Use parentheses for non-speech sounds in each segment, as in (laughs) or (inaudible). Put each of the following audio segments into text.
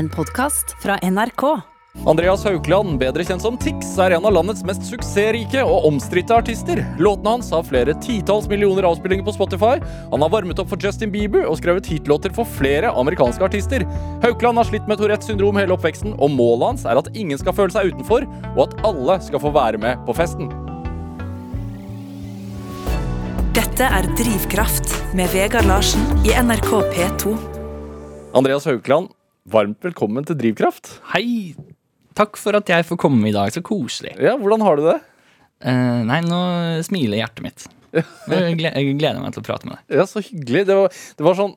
En podkast fra NRK. Andreas Haukeland, bedre kjent som Tix, er en av landets mest suksessrike og omstridte artister. Låtene hans har flere titalls millioner avspillinger på Spotify. Han har varmet opp for Justin Bieber og skrevet hitlåter for flere amerikanske artister. Haukeland har slitt med Tourettes syndrom hele oppveksten, og målet hans er at ingen skal føle seg utenfor, og at alle skal få være med på festen. Dette er Drivkraft med Vegard Larsen i NRK P2. Andreas Haukeland, varmt velkommen til Drivkraft. Hei! Takk for at jeg får komme i dag. Så koselig. Ja, hvordan har du det? Eh, nei, nå smiler hjertet mitt. Jeg gleder meg til å prate med deg. Ja, så hyggelig. Det var, det var sånn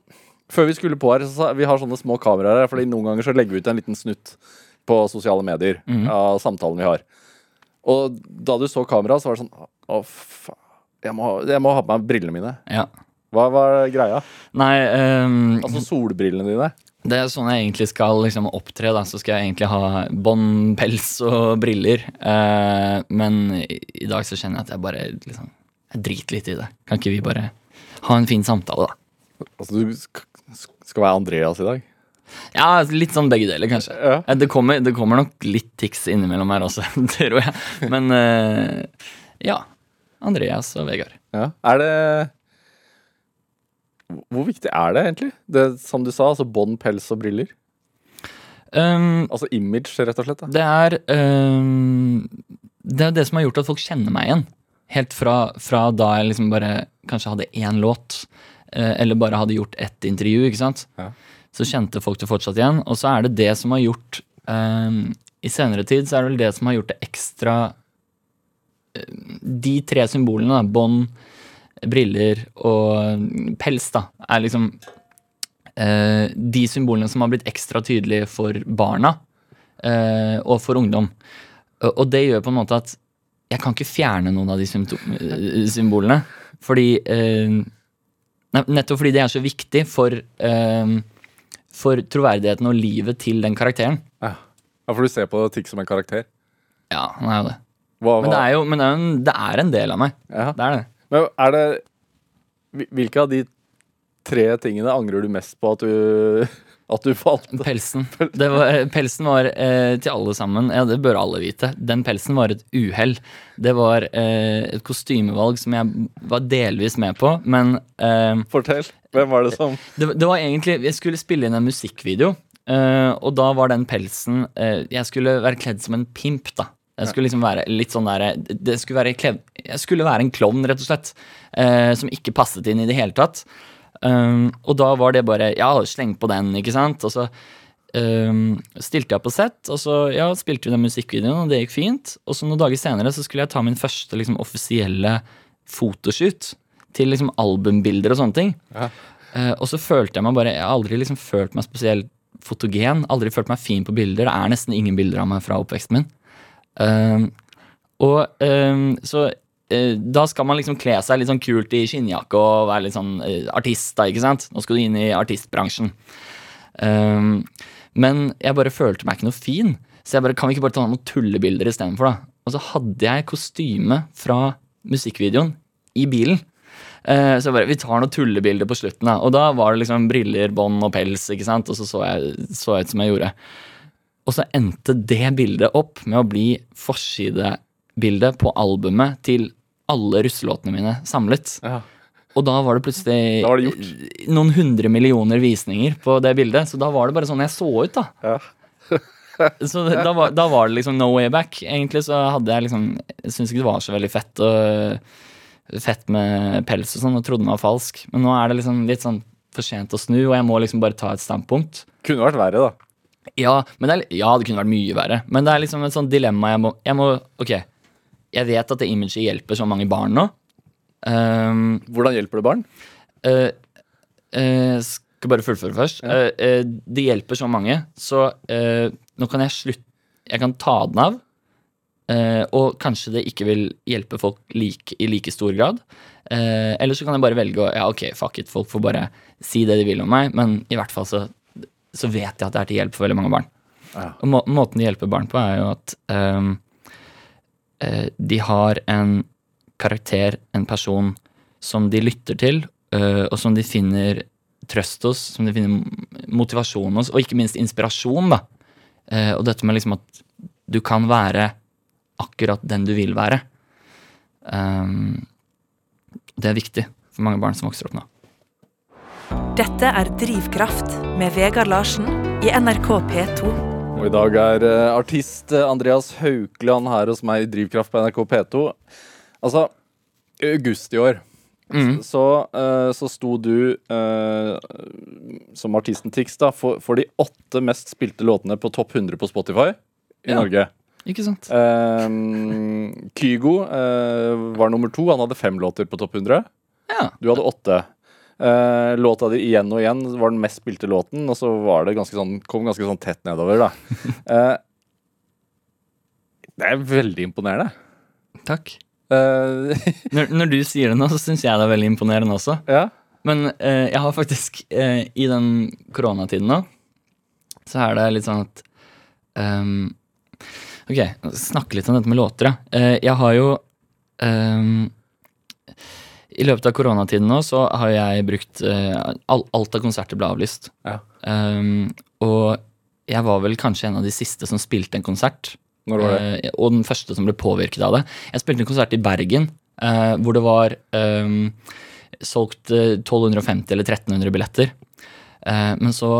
Før vi skulle på her, så sa vi har sånne små kameraer her, fordi noen ganger så legger vi ut en liten snutt på sosiale medier av samtalen vi har. Og da du så kameraet, så var det sånn Å, faen. Jeg jeg må ha på meg brillene mine. Ja. Hva var greia? Nei, um, Altså solbrillene dine. Det er sånn jeg egentlig skal liksom opptre. da Så skal jeg egentlig ha bånd, pels og briller. Eh, men i, i dag så kjenner jeg at jeg bare liksom Jeg driter litt i det. Kan ikke vi bare ha en fin samtale, da? Altså du skal være Andreas i dag. Ja, litt sånn begge deler, kanskje. Ja. Det kommer, det kommer nok litt tics innimellom her også, (laughs) tror jeg. Men eh, ja. Andreas og Vegard. Ja. Er det Hvor viktig er det egentlig? Det Som du sa, altså bånd, pels og briller. Um, Altså image, rett og slett. Da. Det er um, Det er det som har gjort at folk kjenner meg igjen. Helt fra, fra da jeg liksom bare kanskje hadde én låt, eh, eller bare hadde gjort ett intervju, ikke sant. Ja. Så kjente folk det fortsatt igjen. Og så er det det som har gjort um, I senere tid så er det vel det som har gjort det ekstra De tre symbolene, bånd, briller og pels, da, er liksom eh, de symbolene som har blitt ekstra tydelige for barna eh, og for ungdom. Og, det gjør på en måte at jeg kan ikke fjerne noen av de eh, symbolene. Fordi eh, Nettopp fordi det er så viktig for, eh, for troverdigheten og livet til den karakteren. Ja. ja, for du ser på Tix som en karakter. Ja, han er jo det. Hva, Men det er jo men det er, en, det er en del av meg. ja. Det er det. Men er det Hvilke av de tre tingene angrer du mest på at du, (laughs) at du falt? Pelsen. Det var, pelsen var eh, til alle sammen, ja det bør alle vite, den pelsen var et uhell. Det var eh, et kostymevalg som jeg var delvis med på, men eh, Fortell. Hvem var det som det, det var egentlig Jeg skulle spille inn en musikkvideo, eh, og da var den pelsen eh, Jeg skulle være kledd som en pimp, da. Jeg skulle liksom være litt sånn der, det skulle være Jeg skulle være en klovn, rett og slett. eh, som ikke passet inn i det hele tatt. Um, og da var det bare Ja, sleng på den, ikke sant? Og så um, stilte jeg på sett, og så ja, spilte vi den musikkvideoen, og det gikk fint. Og så noen dager senere så skulle jeg ta min første liksom, offisielle fotoshoot til liksom albumbilder og sånne ting. Ja. Uh, og så følte jeg meg bare Jeg har aldri liksom følt meg spesielt fotogen. Aldri følt meg fin på bilder. Det er nesten ingen bilder av meg fra oppveksten min. Um, og um, så uh, da skal man liksom kle seg litt sånn kult i skinnjakke og være litt sånn uh, artist, da, ikke sant? Nå skal du inn i artistbransjen. Um, men jeg bare følte meg ikke noe fin, så jeg bare kan vi ikke bare ta noen tullebilder istedenfor, da? Og så hadde jeg kostyme fra musikkvideoen i bilen. Eh, så jeg bare, vi tar noen tullebilder på slutten, da. Og da var det liksom briller, bånd og pels, ikke sant. Og så så jeg så jeg ut som jeg gjorde. Og så endte det bildet opp med å bli forsidebildet på albumet til alle russelåtene mine samlet. Ja. Og da var det plutselig Da var det gjort. noen hundre millioner visninger på det bildet. Så da var det bare sånn jeg så ut, da. Ja. (laughs) Så da var, da var det liksom no way back. Egentlig så hadde jeg liksom Jeg syns ikke det var så veldig fett og fett med pels og sånn, og trodde den var falsk. Men nå er det liksom litt sånn for sent å snu, og jeg må liksom bare ta et standpunkt. Kunne vært verre, da. Ja, men det ja, det kunne vært mye verre. Men det er liksom et sånt dilemma jeg må, jeg må Ok, jeg vet at det imaget hjelper så mange barn nå. Um, Hvordan hjelper det barn? Uh, uh, skal bare fullføre først. Eh, Uh, det hjelper så mange, så nå kan jeg slutte Jeg kan ta den av. og kanskje det ikke vil hjelpe folk like, i like stor grad. Eller så kan jeg bare velge å Ja, ok, fuck it, folk får bare si det de vil om meg, men i hvert fall så, så vet jeg at det er til hjelp for veldig mange barn. Ja. Og må, måten de hjelper barn på, er jo at um, uh, de har en karakter, en person, som de lytter til, uh, og som de finner trøst hos, som de finner motivasjon hos, og ikke minst inspirasjon. da. Uh, og dette med liksom at du kan være akkurat den du vil være. Um, det er viktig for mange barn som vokser opp nå. Dette er Drivkraft med Vegard Larsen i NRK P2. Og i dag er eh, artist eh, Andreas Haukland her hos meg i Drivkraft på NRK P2. Altså, i august i år Mm. så, eh, så sto du eh, som artisten Tix da, for, for de åtte mest spilte låtene på topp 100 på Spotify i Ja. Norge. Ikke sant? Eh, Kygo eh, var nummer to. Han hadde fem låter på topp 100. Ja. Du hadde åtte. Eh, låta di igjen og igjen var den mest spilte låten, og så var det ganske sånn, kom ganske sånn tett nedover. da. Uh, (laughs) det er veldig imponerende. Takk. Uh, (laughs) Når, når du sier det nå, så syns jeg det er veldig imponerende også. ja. Men jeg har faktisk I den koronatiden nå, så er det litt sånn at um, Ok, snakke litt om dette med låter, ja. Jeg har jo ehm, I løpet av koronatiden nå så har jeg brukt eh, all, Alt av konserter ble avlyst. Ja. Um, og jeg var vel kanskje en av de siste som spilte en konsert. Når var det? Eh, og den første som ble påvirket av det. Jeg spilte en konsert i Bergen eh, hvor det var ehm, solgt eh, 1250 eller 1300 billetter. Eh, men så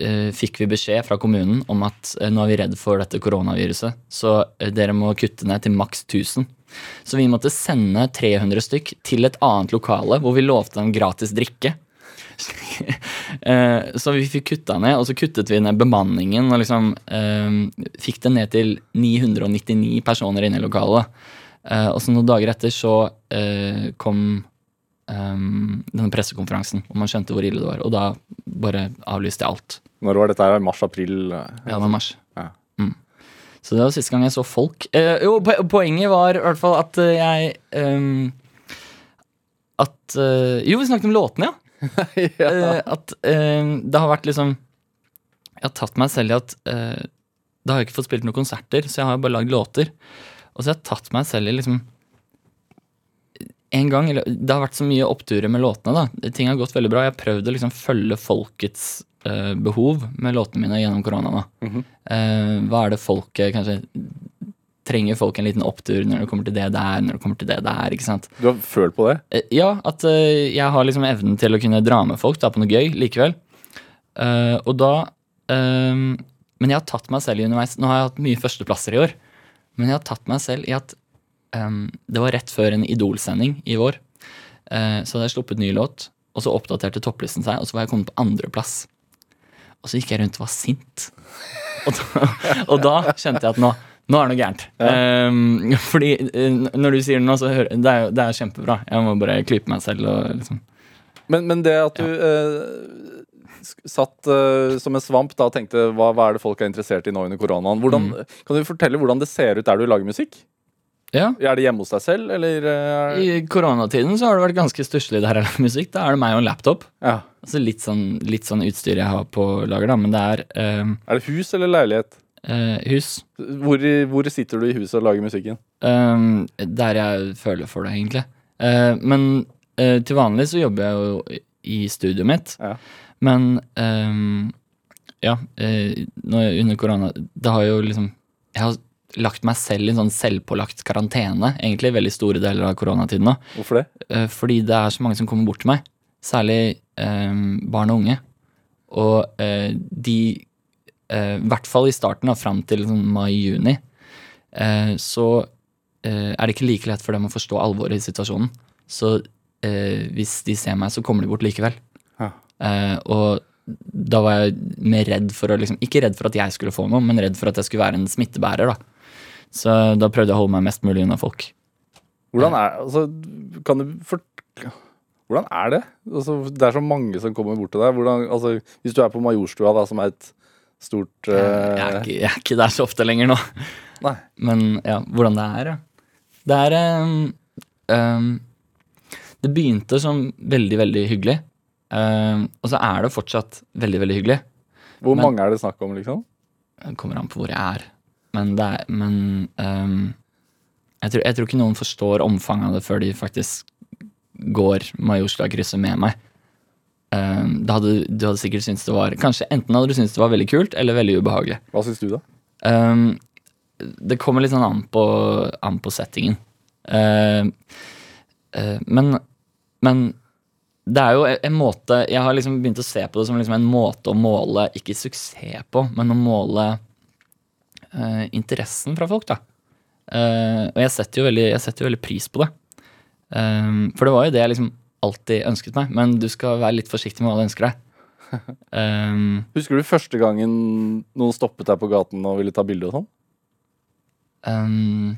eh, fikk vi beskjed fra kommunen om at eh, nå er vi redd for dette koronaviruset, så eh, dere må kutte ned til maks 1000. Så vi måtte sende 300 stykk til et annet lokale hvor vi lovte dem gratis drikke. (laughs) Eh, så vi fikk kutta ned, og så kuttet vi ned bemanningen og liksom eh, fikk det ned til 999 personer inne i lokalet. Eh, og så noen dager etter så eh, kom eh, denne pressekonferansen, og man skjønte hvor ille det var. Og da bare avlyste jeg alt. Når var dette? her? Mars-april? Ja, det var mars. Ja. Så det var siste gang jeg så folk. Eh, jo, poenget var i hvert fall at eh, jeg um, At uh, Jo, vi snakket om låtene, ja. (laughs) Eh, at eh, det har vært liksom Jeg har tatt meg selv i at eh, Da har jeg ikke fått spilt noen konserter, så jeg har bare lagd låter. Og så har jeg tatt meg selv i liksom En gang, Det har vært så mye oppturer med låtene. da Ting har gått veldig bra. Jeg har prøvd å liksom følge folkets behov med låtene mine gjennom korona. Mm -hmm. Eh, Hva er det folket kanskje Trenger folk en liten opptur når det kommer til det der, når det kommer til det der? ikke sant? Du har følt på det? Eh, Ja, at eh, jeg har liksom evnen til å kunne dra med folk da, på noe gøy likevel. Uh, og da eh, Men jeg har tatt meg selv i underveis Nå har jeg hatt mye førsteplasser i år. Men jeg har tatt meg selv i at um, det var rett før en Idol-sending i vår. Uh, så hadde jeg sluppet ny låt, og så oppdaterte topplisten seg, og så var jeg kommet på andreplass. Og så gikk jeg rundt og var sint. Og da, og da kjente jeg at nå, nå er det noe gærent. Eh, fordi eh, når du sier det nå, så hører det er, det er kjempebra. Jeg må bare klype meg selv og liksom Men, men det at du eh, sk- satt eh, som en svamp da og tenkte hva, hva er det folk er interessert i nå under koronaen? Hvordan, Kan du fortelle hvordan det ser ut der du lager musikk? Ja. Er det hjemme hos deg selv, eller Er... I koronatiden så har det vært ganske stusslig der her med musikk. Da er det meg og en laptop. ja. Altså litt sånn, litt sånn utstyr jeg har på lager, da, men det er eh, Er det hus eller leilighet? eh, hus. Hvor, hvor sitter du i huset og lager musikken? Um, der jeg føler for det, egentlig. Eh, men eh, til vanlig så jobber jeg jo i studioet mitt. Ja. Men ehm, ja, eh, under korona Det har jo liksom Jeg har lagt meg selv i en sånn selvpålagt karantene, egentlig, veldig store deler av koronatiden nå. Hvorfor det? Eh, fordi det er så mange som kommer bort til meg. Særlig eh, barn og unge. Og eh, de eh, I hvert fall i starten, da, fram til sånn mai-juni, eh, så eh, er det ikke like lett for dem å forstå alvoret i situasjonen. Så eh, hvis de ser meg, så kommer de bort likevel. Ja. Eh, og da var jeg mer redd for å liksom Ikke redd for at jeg skulle få noe, men redd for at jeg skulle være en smittebærer. da. Så da prøvde jeg å holde meg mest mulig unna folk. Hvordan er, altså, kan du for, hvordan er det? Altså, det er så mange som kommer bort til deg. Hvordan, altså, hvis du er på Majorstua, da, som er et stort Jeg eh, er, ikke, jeg er ikke der så ofte lenger nå. Nei. Men ja, hvordan det er, ja. Det er um, um, Det begynte som veldig, veldig hyggelig. Um, og så er det fortsatt veldig, veldig hyggelig. Hvor Men- mange er det snakk om, liksom? Det kommer an på hvor jeg er. Men, er, men um, jeg, tror, jeg tror ikke noen forstår omfanget av det før de faktisk går Majorstua-krysset med meg. Um, hadde du hadde sikkert syntes det var Kanskje enten hadde du syntes det var veldig kult eller veldig ubehagelig. Hva syns du, da? Um, det kommer litt sånn an på, an på settingen. Uh, uh, men, men det er jo en måte Jeg har liksom begynt å se på det som liksom en måte å måle ikke suksess på, men å måle uh, interessen fra folk, da. og jeg setter, jo veldig, jeg setter jo veldig pris på det. Um, for det var jo det jeg liksom alltid ønsket meg, men du skal være litt forsiktig med hva du ønsker deg. Um, (laughs) Husker du første gangen noen stoppet deg på gaten og ville ta bilde og sånn? Um,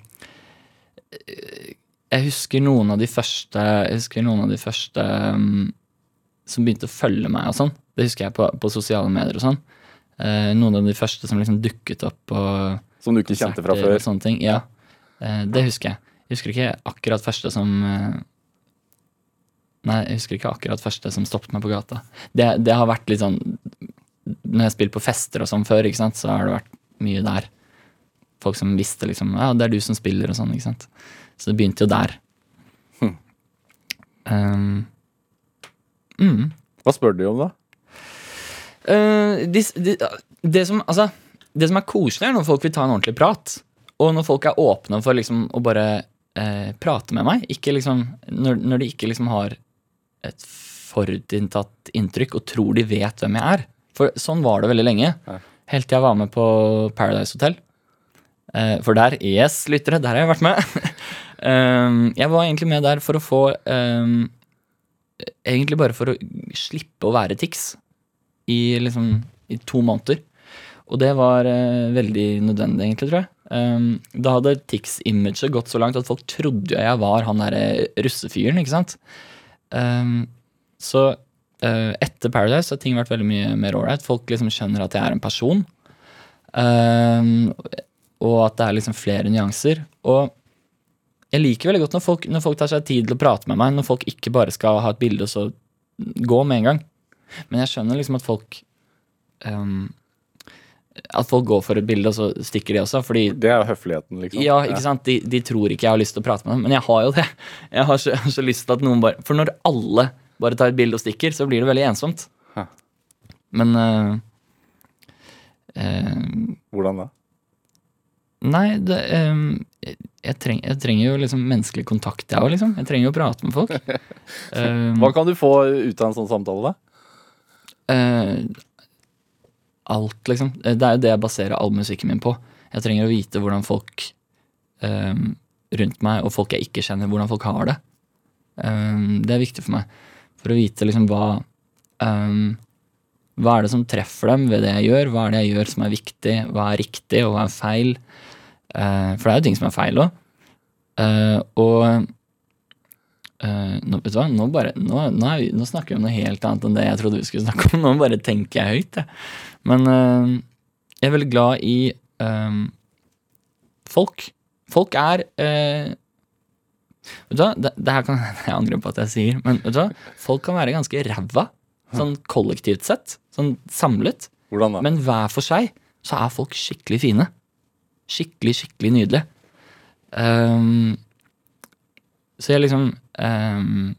jeg husker noen av de første Jeg husker noen av de første um, som begynte å følge meg og sånn. Det husker jeg på, på sosiale medier og sånn. Uh, noen av de første som liksom dukket opp på Som du ikke kjente fra før? sånne ting. Ja, uh, det husker jeg. Jeg husker ikke akkurat første som uh, Nei, jeg husker ikke akkurat første som stoppet meg på gata. Det, det har vært litt sånn Når jeg har spilt på fester og sånn før, sant, så har det vært mye der. Folk som visste liksom Ja, det er du som spiller og sånn, ikke sant. Så det begynte jo der. Hm. Um, mm. Hva spør de om, da? Eh, de, de, det, som, altså, det som er koselig, er når folk vil ta en ordentlig prat. Og når folk er åpne for liksom å bare uh, prate med meg. Liksom, når, når de ikke liksom har et forutinntatt inntrykk og tror de vet hvem jeg er. For sånn var det veldig lenge. Helt til jeg var med på Paradise Hotel. Uh, for der, yes, lyttere, der har jeg vært med. um, (laughs) jeg var egentlig med der for å få um, Egentlig bare for å slippe å være Tix i liksom i to måneder. Og det var eh, veldig nødvendig, egentlig, tror jeg. Um, da hadde Tix-imaget gått så langt at folk trodde jeg var han derre russefyren, ikke sant. Um, så uh, etter Paradise har ting vært veldig mye mer ålreit. Folk liksom skjønner at jeg er en person. Um, og at det er liksom flere nyanser. Og jeg liker veldig godt når folk, når folk tar seg tid til å prate med meg, når folk ikke bare skal ha et bilde og så gå med en gang. Men jeg skjønner liksom at folk um, At folk går for et bilde, og så stikker de også. Fordi Det er jo høfligheten, liksom. ja, ikke sant? De, de tror ikke jeg har lyst til å prate med dem, men jeg har jo det. Jeg har så, så lyst til at noen bare For når alle bare tar et bilde og stikker, så blir det veldig ensomt. Hæ. Men uh, uh, Hvordan da? Nei, det um, jeg, treng, jeg trenger jo liksom menneskelig kontakt, jeg òg, liksom. Jeg trenger jo å prate med folk. um, (laughs) Hva kan du få ut av en sånn samtale, da? Eh, alt, liksom. Eh, Det er jo det jeg baserer all musikken min på. Jeg trenger å vite hvordan folk um, rundt meg, og folk jeg ikke kjenner, hvordan folk har det. Um, det er viktig for meg. For å vite liksom hva um, Hva er det som treffer dem ved det jeg gjør? Hva er det jeg gjør som er viktig? Hva er riktig, og hva er feil? Uh, for det er jo ting som er feil òg. og eh, nå, vet du hva? Nå, bare, nå, nå, vi, nå snakker vi om noe helt annet enn det jeg trodde vi skulle snakke om. (laughs) Nå bare tenker jeg høyt, jeg. Men uh, jeg er veldig glad i eh, folk. Folk er eh, Vet du hva, det, det her kan (laughs) jeg angre på at jeg sier, men vet du hva? folk kan være ganske ræva. Sånn kollektivt sett. Sånn samlet. Hvordan da? Men hver for seg så er folk skikkelig fine. Skikkelig, skikkelig nydelige. Um, så jeg liksom ehm,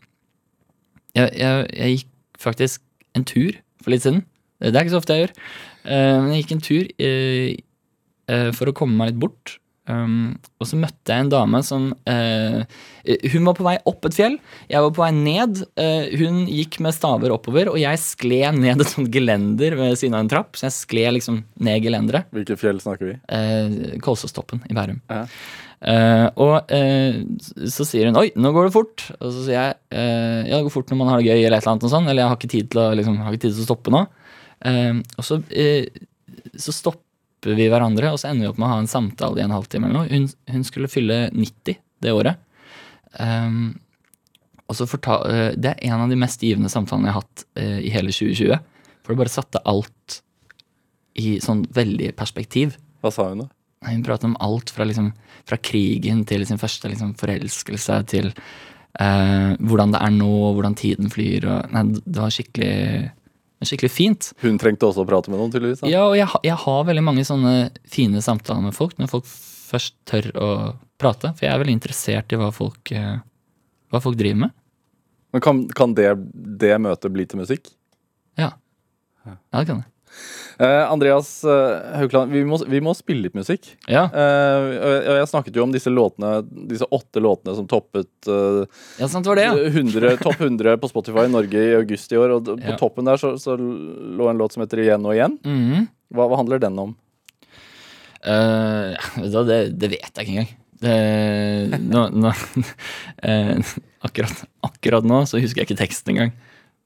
jeg, jeg, jeg gikk faktisk en tur for litt siden. Det er ikke så ofte jeg gjør. Uh, Men jeg gikk en tur uh, uh, for å komme meg litt bort. Um, og så møtte jeg en dame som eh, Hun var på vei opp et fjell. Jeg var på vei ned. Hun gikk med staver oppover, og jeg skled ned et sånt gelender ved siden av en trapp. Så jeg skled liksom ned gelenderet. Hvilket fjell snakker vi? Kolsåstoppen i Bærum. Ja. Eh, og uh, så sier hun 'oi, nå går det fort'. Og så sier jeg uh, 'ja, det går fort når man har det gøy', eller et eller annet. Og sånn, eller 'jeg har ikke tid til å, liksom, tid til å stoppe nå'. Og så, så stopper vi hverandre, og så ender vi opp med å ha en samtale i en halvtime eller noe. Hun, hun skulle fylle 90 det året. Um, og så forta, eh, Det er en av de mest givende samtalene jeg har hatt i hele 2020. For det bare satte alt i sånn veldig perspektiv. Hva sa hun da? Hun prater om alt fra, liksom, fra krigen til sin første liksom, forelskelse til eh, hvordan det er nå, hvordan tiden flyr. Og, nei, det var skikkelig, skikkelig fint. Hun trengte også å prate med noen, tydeligvis. Da. Ja, og jeg, jeg har veldig mange sånne fine samtaler med folk, når folk først tør å prate. For jeg er veldig interessert i hva folk, eh, hva folk driver med. Men kan, kan det, det møtet bli til musikk? Ja, det kan det. Eh, Andreas uh, Haukland, vi må, vi må spille litt musikk. Ja, Uh, jeg- snakket jo om disse låtene Disse åtte låtene som toppet ja sant var det, ja. 100, topp 100 på Spotify i Norge i august i år. Og ja. på toppen der så, så lå en låt som heter Igjen og igjen. Mhm. Hva, hva handler den om? Det, det vet jeg ikke engang. Det, nå, nå, (laughs) akkurat, akkurat nå så husker jeg ikke teksten engang.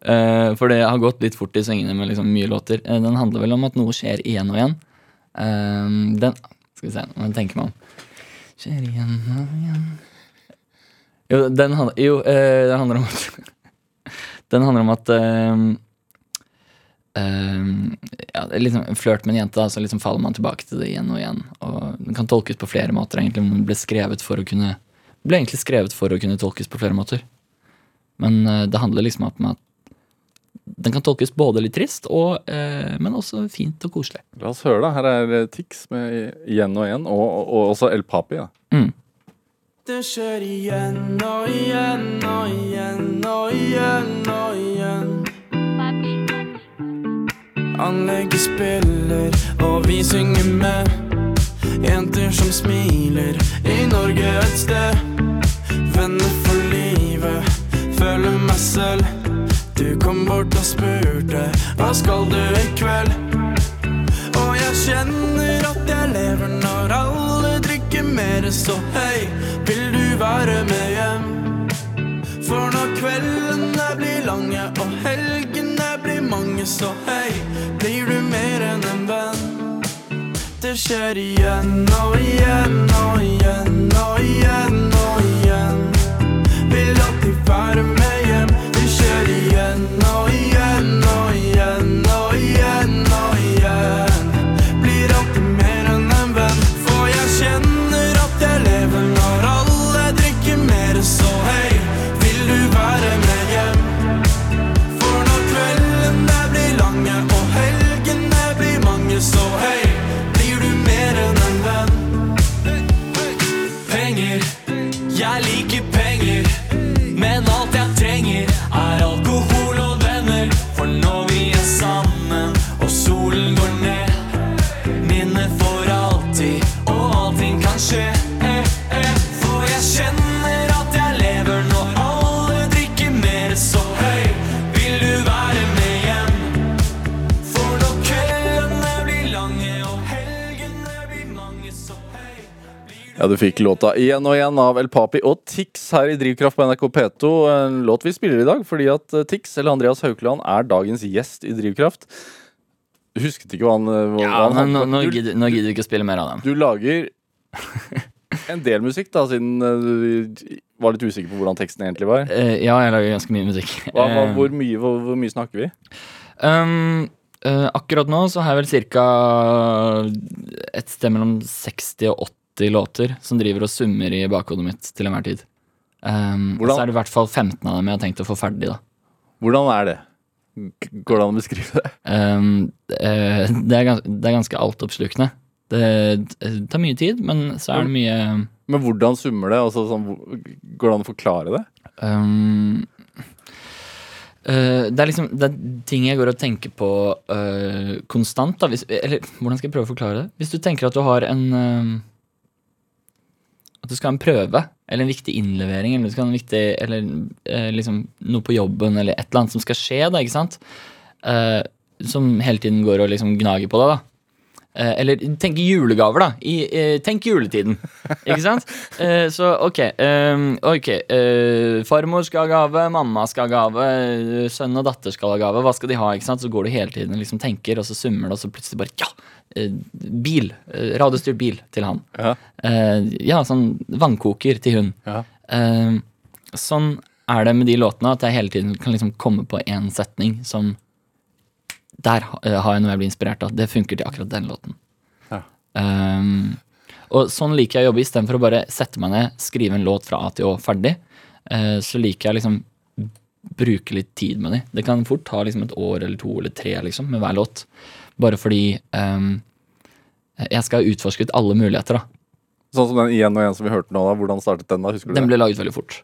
Eh, for det har gått litt fort i svingene med liksom mye låter. Uh, den handler vel om at noe skjer igjen og igjen. Uh, den Skal vi se, nå tenker man. Skjer igjen og igjen Jo, den, jo eh, (laughs) den handler om at Den handler om at eh, Ehm, ja, liksom flørt med en jente, så liksom faller man tilbake til det igjen og igjen. Og Den kan tolkes på flere måter, egentlig, den ble skrevet for å kunne ble egentlig skrevet for å kunne tolkes på flere måter. Men det handler liksom om at den kan tolkes både litt trist, og, eh, men også fint og koselig. La oss høre, da. Her er eh, Tix med Igjen og igjen, og, og, og også El Papi. Ja. Mm. Det skjer igjen og igjen og igjen og igjen og igjen. Anlegget spiller, og vi synger med. Jenter som smiler, i Norge et sted. Venner for livet, føler meg selv. Du kom bort og spurte, hva skal du i kveld? Og jeg kjenner at jeg lever når alle drikker mer, så hei, vil du være med hjem? For når kveldene blir lange og helgene blir mange, så hei, blir du mer enn en venn. Det skjer igjen og igjen og igjen og igjen og igjen. Vil alltid være med Ja, Du fikk låta Igjen og igjen av El Papi og Tix her i Drivkraft på NRK P2. En låt vi spiller i dag fordi at eh, Tix, eller Andreas Haukeland, er dagens gjest i Drivkraft. Du husket ikke hva han, eh, hva Ja, han nå, nå, Du- gidder, nå gidder vi ikke å spille mer av den. Du lager en del musikk, da, siden eh, du var litt usikker på hvordan teksten egentlig var. Ja, jeg lager ganske mye musikk. Hva, hva, hvor, mye, hvor, hvor mye snakker vi? Um, uh, akkurat nå så har jeg vel ca. et sted mellom 60 og 80 låter som driver og summer i bakhodet mitt til enhver tid. Um, og så er det i hvert fall 15 av dem jeg har tenkt å få ferdig. da Hvordan er det? Går det an å beskrive det? um, det, er gans det er ganske altoppslukende. Det, det tar mye tid, men så er det mye Men hvordan summer det? Altså, sånn, går det an å forklare det? Um, Uh, det er liksom Det er ting jeg går og tenker på uh, konstant. Da. Hvis, eller hvordan skal jeg prøve å forklare det? Hvis du tenker at du har en eh, At du skal ha en prøve, eller en viktig innlevering, eller, viktig, eller eh, liksom noe på jobben, eller et eller annet som skal skje, da, ikke sant? Eh, som hele tiden går og liksom gnager på deg, da. Eh, eller tenk julegaver, da. I, eh, tenk juletiden. Ikke sant? (laughs) Eh, så ok. ehm, ok eh, farmor skal ha gave, mamma skal ha gave, sønn og datter skal ha gave. Hva skal de ha? ikke sant? Så går du hele tiden og liksom tenker, og så summer det, og så plutselig bare ja! bil. radiostyrt bil til han. Ja. Eh, ja, sånn vannkoker til hun. Ja. Eh, sånn er det med de låtene, at jeg hele tiden kan liksom komme på én setning som Der eh, har jeg noe jeg blir inspirert av. Det funker til akkurat den låten. Ja. Um, og sånn liker jeg å jobbe, istedenfor å bare sette meg ned, skrive en låt fra A til Å ferdig. uh, så liker jeg liksom bruke litt tid med de. Det kan fort ta liksom et år eller to eller tre liksom, med hver låt. Bare fordi um, jeg skal ha utforsket alle muligheter. da. Sånn som den igjen og igjen som vi hørte nå. da Hvordan startet den? da? Husker du Den det? ble laget veldig fort.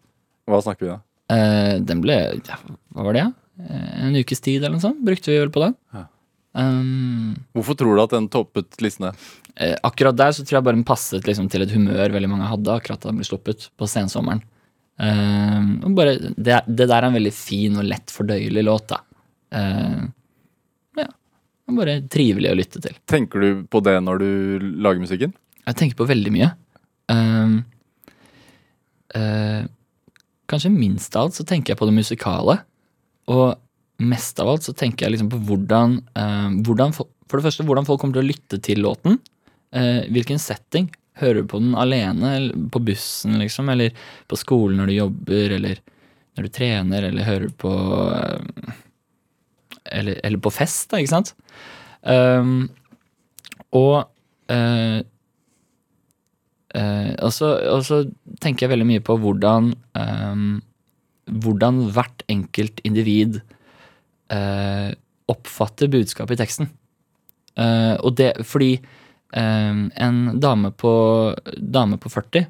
Hva snakker vi da? Uh, den ble ja, Hva var det? Ja? Eh, En ukes tid eller noe sånt brukte vi vel på den. Ja. Um, Hvorfor tror du at den toppet listene? eh, akkurat der så tror jeg bare den passet liksom, til et humør veldig mange hadde akkurat da den ble sluppet på sensommeren. Um, og bare, det, det der er en veldig fin og lett fordøyelig låt, da. Uh, ja. og Bare trivelig å lytte til. Tenker du på det når du lager musikken? Jeg tenker på veldig mye. Um, uh, kanskje minst av alt så tenker jeg på det musikale. Og mest av alt så tenker jeg liksom på hvordan, eh, hvordan For det første hvordan folk kommer til å lytte til låten. Eh, hvilken setting. Hører du på den alene, på bussen, liksom, eller på skolen når du jobber, eller når du trener, eller hører på eh, eller, eller på fest, da, ikke sant? Um, og uh, Eh, og, så, tenker jeg veldig mye på hvordan ehm, Hvordan hvert enkelt individ eh, oppfatter budskapet i teksten. Eh, og det fordi eh, en dame på, dame på 40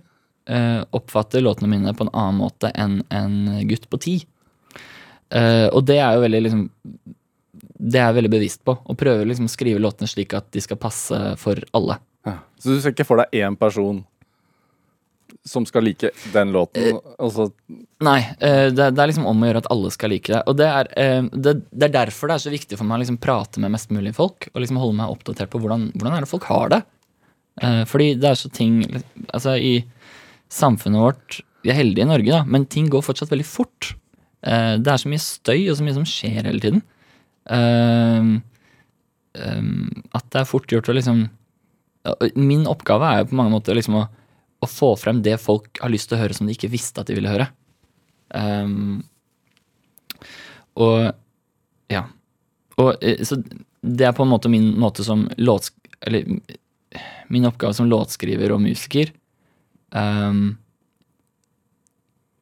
eh, oppfatter låtene mine på en annen måte enn en gutt på 10. Eh, og det er jo veldig liksom Det er jeg veldig bevisst på. Å prøve liksom å skrive låtene slik at de skal passe for alle. Så du ser ikke for deg én person som skal like den låten? Og så Nei, eh, det, er liksom om å gjøre at alle skal like det. Og det er, eh, det, er derfor det er så viktig for meg å liksom prate med mest mulig folk. Og liksom holde meg oppdatert på hvordan, hvordan er det folk har det. Fordi det er så ting Altså, i samfunnet vårt Vi er heldige i Norge, da, men ting går fortsatt veldig fort. Det er så mye støy og så mye som skjer hele tiden. At det er fort gjort å liksom Min oppgave er jo på mange måter liksom å å få frem det folk har lyst til å høre som de ikke visste at de ville høre. Um, og ja. Og, eh, så det er på en måte min måte som låts... Eller min oppgave som låtskriver og musiker. Um,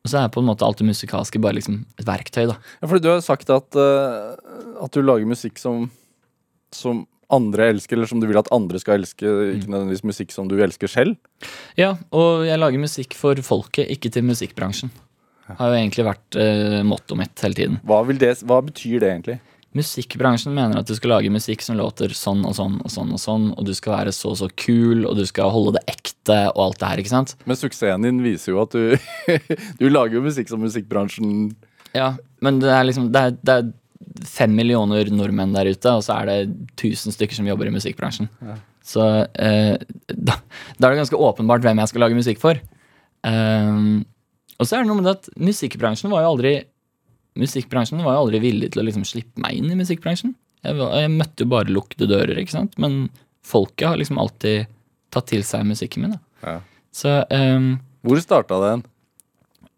og så er på en måte alt det musikalske bare liksom et verktøy, da. Ja, fordi du har sagt at, uh, at du lager musikk som, som andre elsker, eller som du vil at andre skal elske, ikke nødvendigvis musikk som du elsker selv. Ja, og jeg lager musikk for folket, ikke til musikkbransjen. Har jo egentlig vært uh, mottoet mitt hele tiden. Hva, vil det, hva betyr det egentlig? Musikkbransjen mener at du skal lage musikk som låter sånn og sånn og sånn, og sånn, og du skal være så og så kul, og du skal holde det ekte og alt det her, ikke sant? Men suksessen din viser jo at du (laughs) Du lager jo musikk som musikkbransjen Ja, men det er liksom Det er, det er fem millioner nordmenn der ute, og så er det tusen stykker som jobber i musikkbransjen. Så eh, da, da er det ganske åpenbart hvem jeg skal lage musikk for. Um, og så er det noe med det at musikkbransjen var jo aldri Musikkbransjen var jo aldri villig til å liksom slippe meg inn i musikkbransjen. Jeg, jeg møtte jo bare lukkede dører, ikke sant. Men folket har liksom alltid tatt til seg musikken min. Da. Ja. Så um, Hvor starta det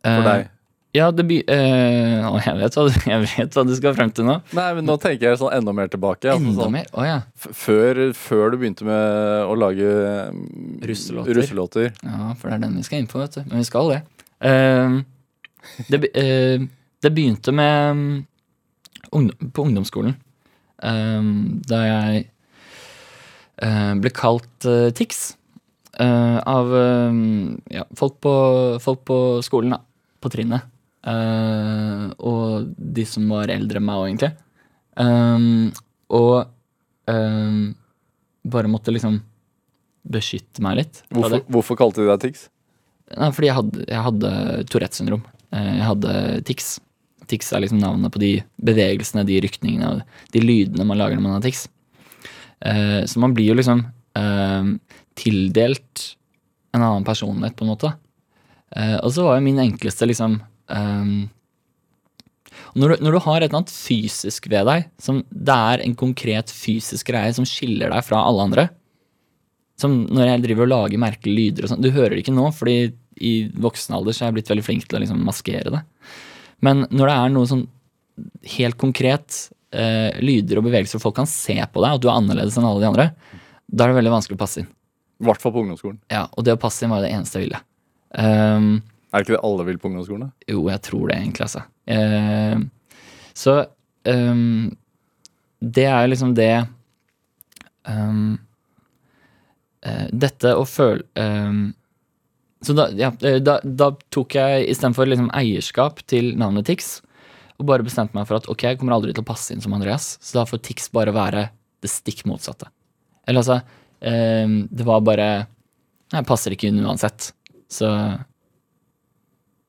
for uh, deg? Ja, det by... eh, jeg, vet hva, jeg vet hva du skal frem til nå. Nei, men Nå tenker jeg sånn enda mer tilbake. altså Enda sånn, mer? Oh, ja. Før, før du begynte med å lage mm, Russelåter. russelåter. ja, for det er den vi skal inn på, vet du. Men vi skal det. Uh, det, eh, det begynte med um, på ungdomsskolen. Um, da jeg uh, ble kalt uh, Tix av eh, ja, folk, på, folk på skolen, da. På trinnet. Eh, og de som var eldre enn meg òg, egentlig. Um, og um, bare måtte liksom beskytte meg litt. Hvorfor, hvorfor kalte de deg Tix? Nei, fordi jeg hadde, jeg hadde Tourettes syndrom. Jeg hadde tics. Tics er liksom navnet på de bevegelsene, de rykningene de lydene man lager når man har tics. Uh, Så man blir jo liksom uh, tildelt en annen personlighet, på en måte. Uh, Og så var jo min enkleste liksom eh, når du, når du har et eller annet fysisk ved deg, som det er en konkret fysisk greie som skiller deg fra alle andre, som når jeg driver og lager merkelige lyder og sånn Du hører det ikke nå, fordi i voksen alder så er jeg blitt veldig flink til å liksom maskere det. Men når det er noe sånn helt konkret, uh, lyder og bevegelser, og folk kan se på deg, at du er annerledes enn alle de andre, da er det veldig vanskelig å passe inn. I hvert fall på ungdomsskolen. Ja, Og det å passe inn var det eneste jeg ville. Ehm, Er det ikke det alle vil på ungdomsskolen? da? jo, jeg tror det egentlig, altså. Eh, så um, det er liksom det um, Dette å føle um, Så da, ja, eh, da, da tok jeg istedenfor liksom eierskap til navnet Tix, og bare bestemte meg for at ok, jeg kommer aldri til å passe inn som Andreas, så da får Tix bare være det stikk motsatte. Eller altså eh, Det var bare Jeg passer ikke inn uansett. Så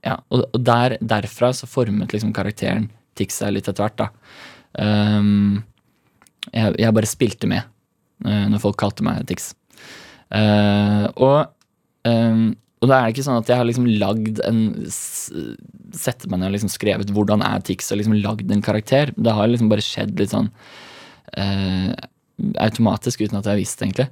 Ja. Og, der, derfra så formet liksom karakteren Tix seg litt etter hvert, da. Um, jeg, jeg bare spilte med uh, når folk kalte meg Tix. Uh, og, um, og da er det ikke sånn at jeg har liksom lagd en Sett meg ned og liksom skrevet 'hvordan er Tix', og liksom lagd en karakter. Det har liksom bare skjedd litt sånn uh, automatisk uten at jeg har visst det, egentlig.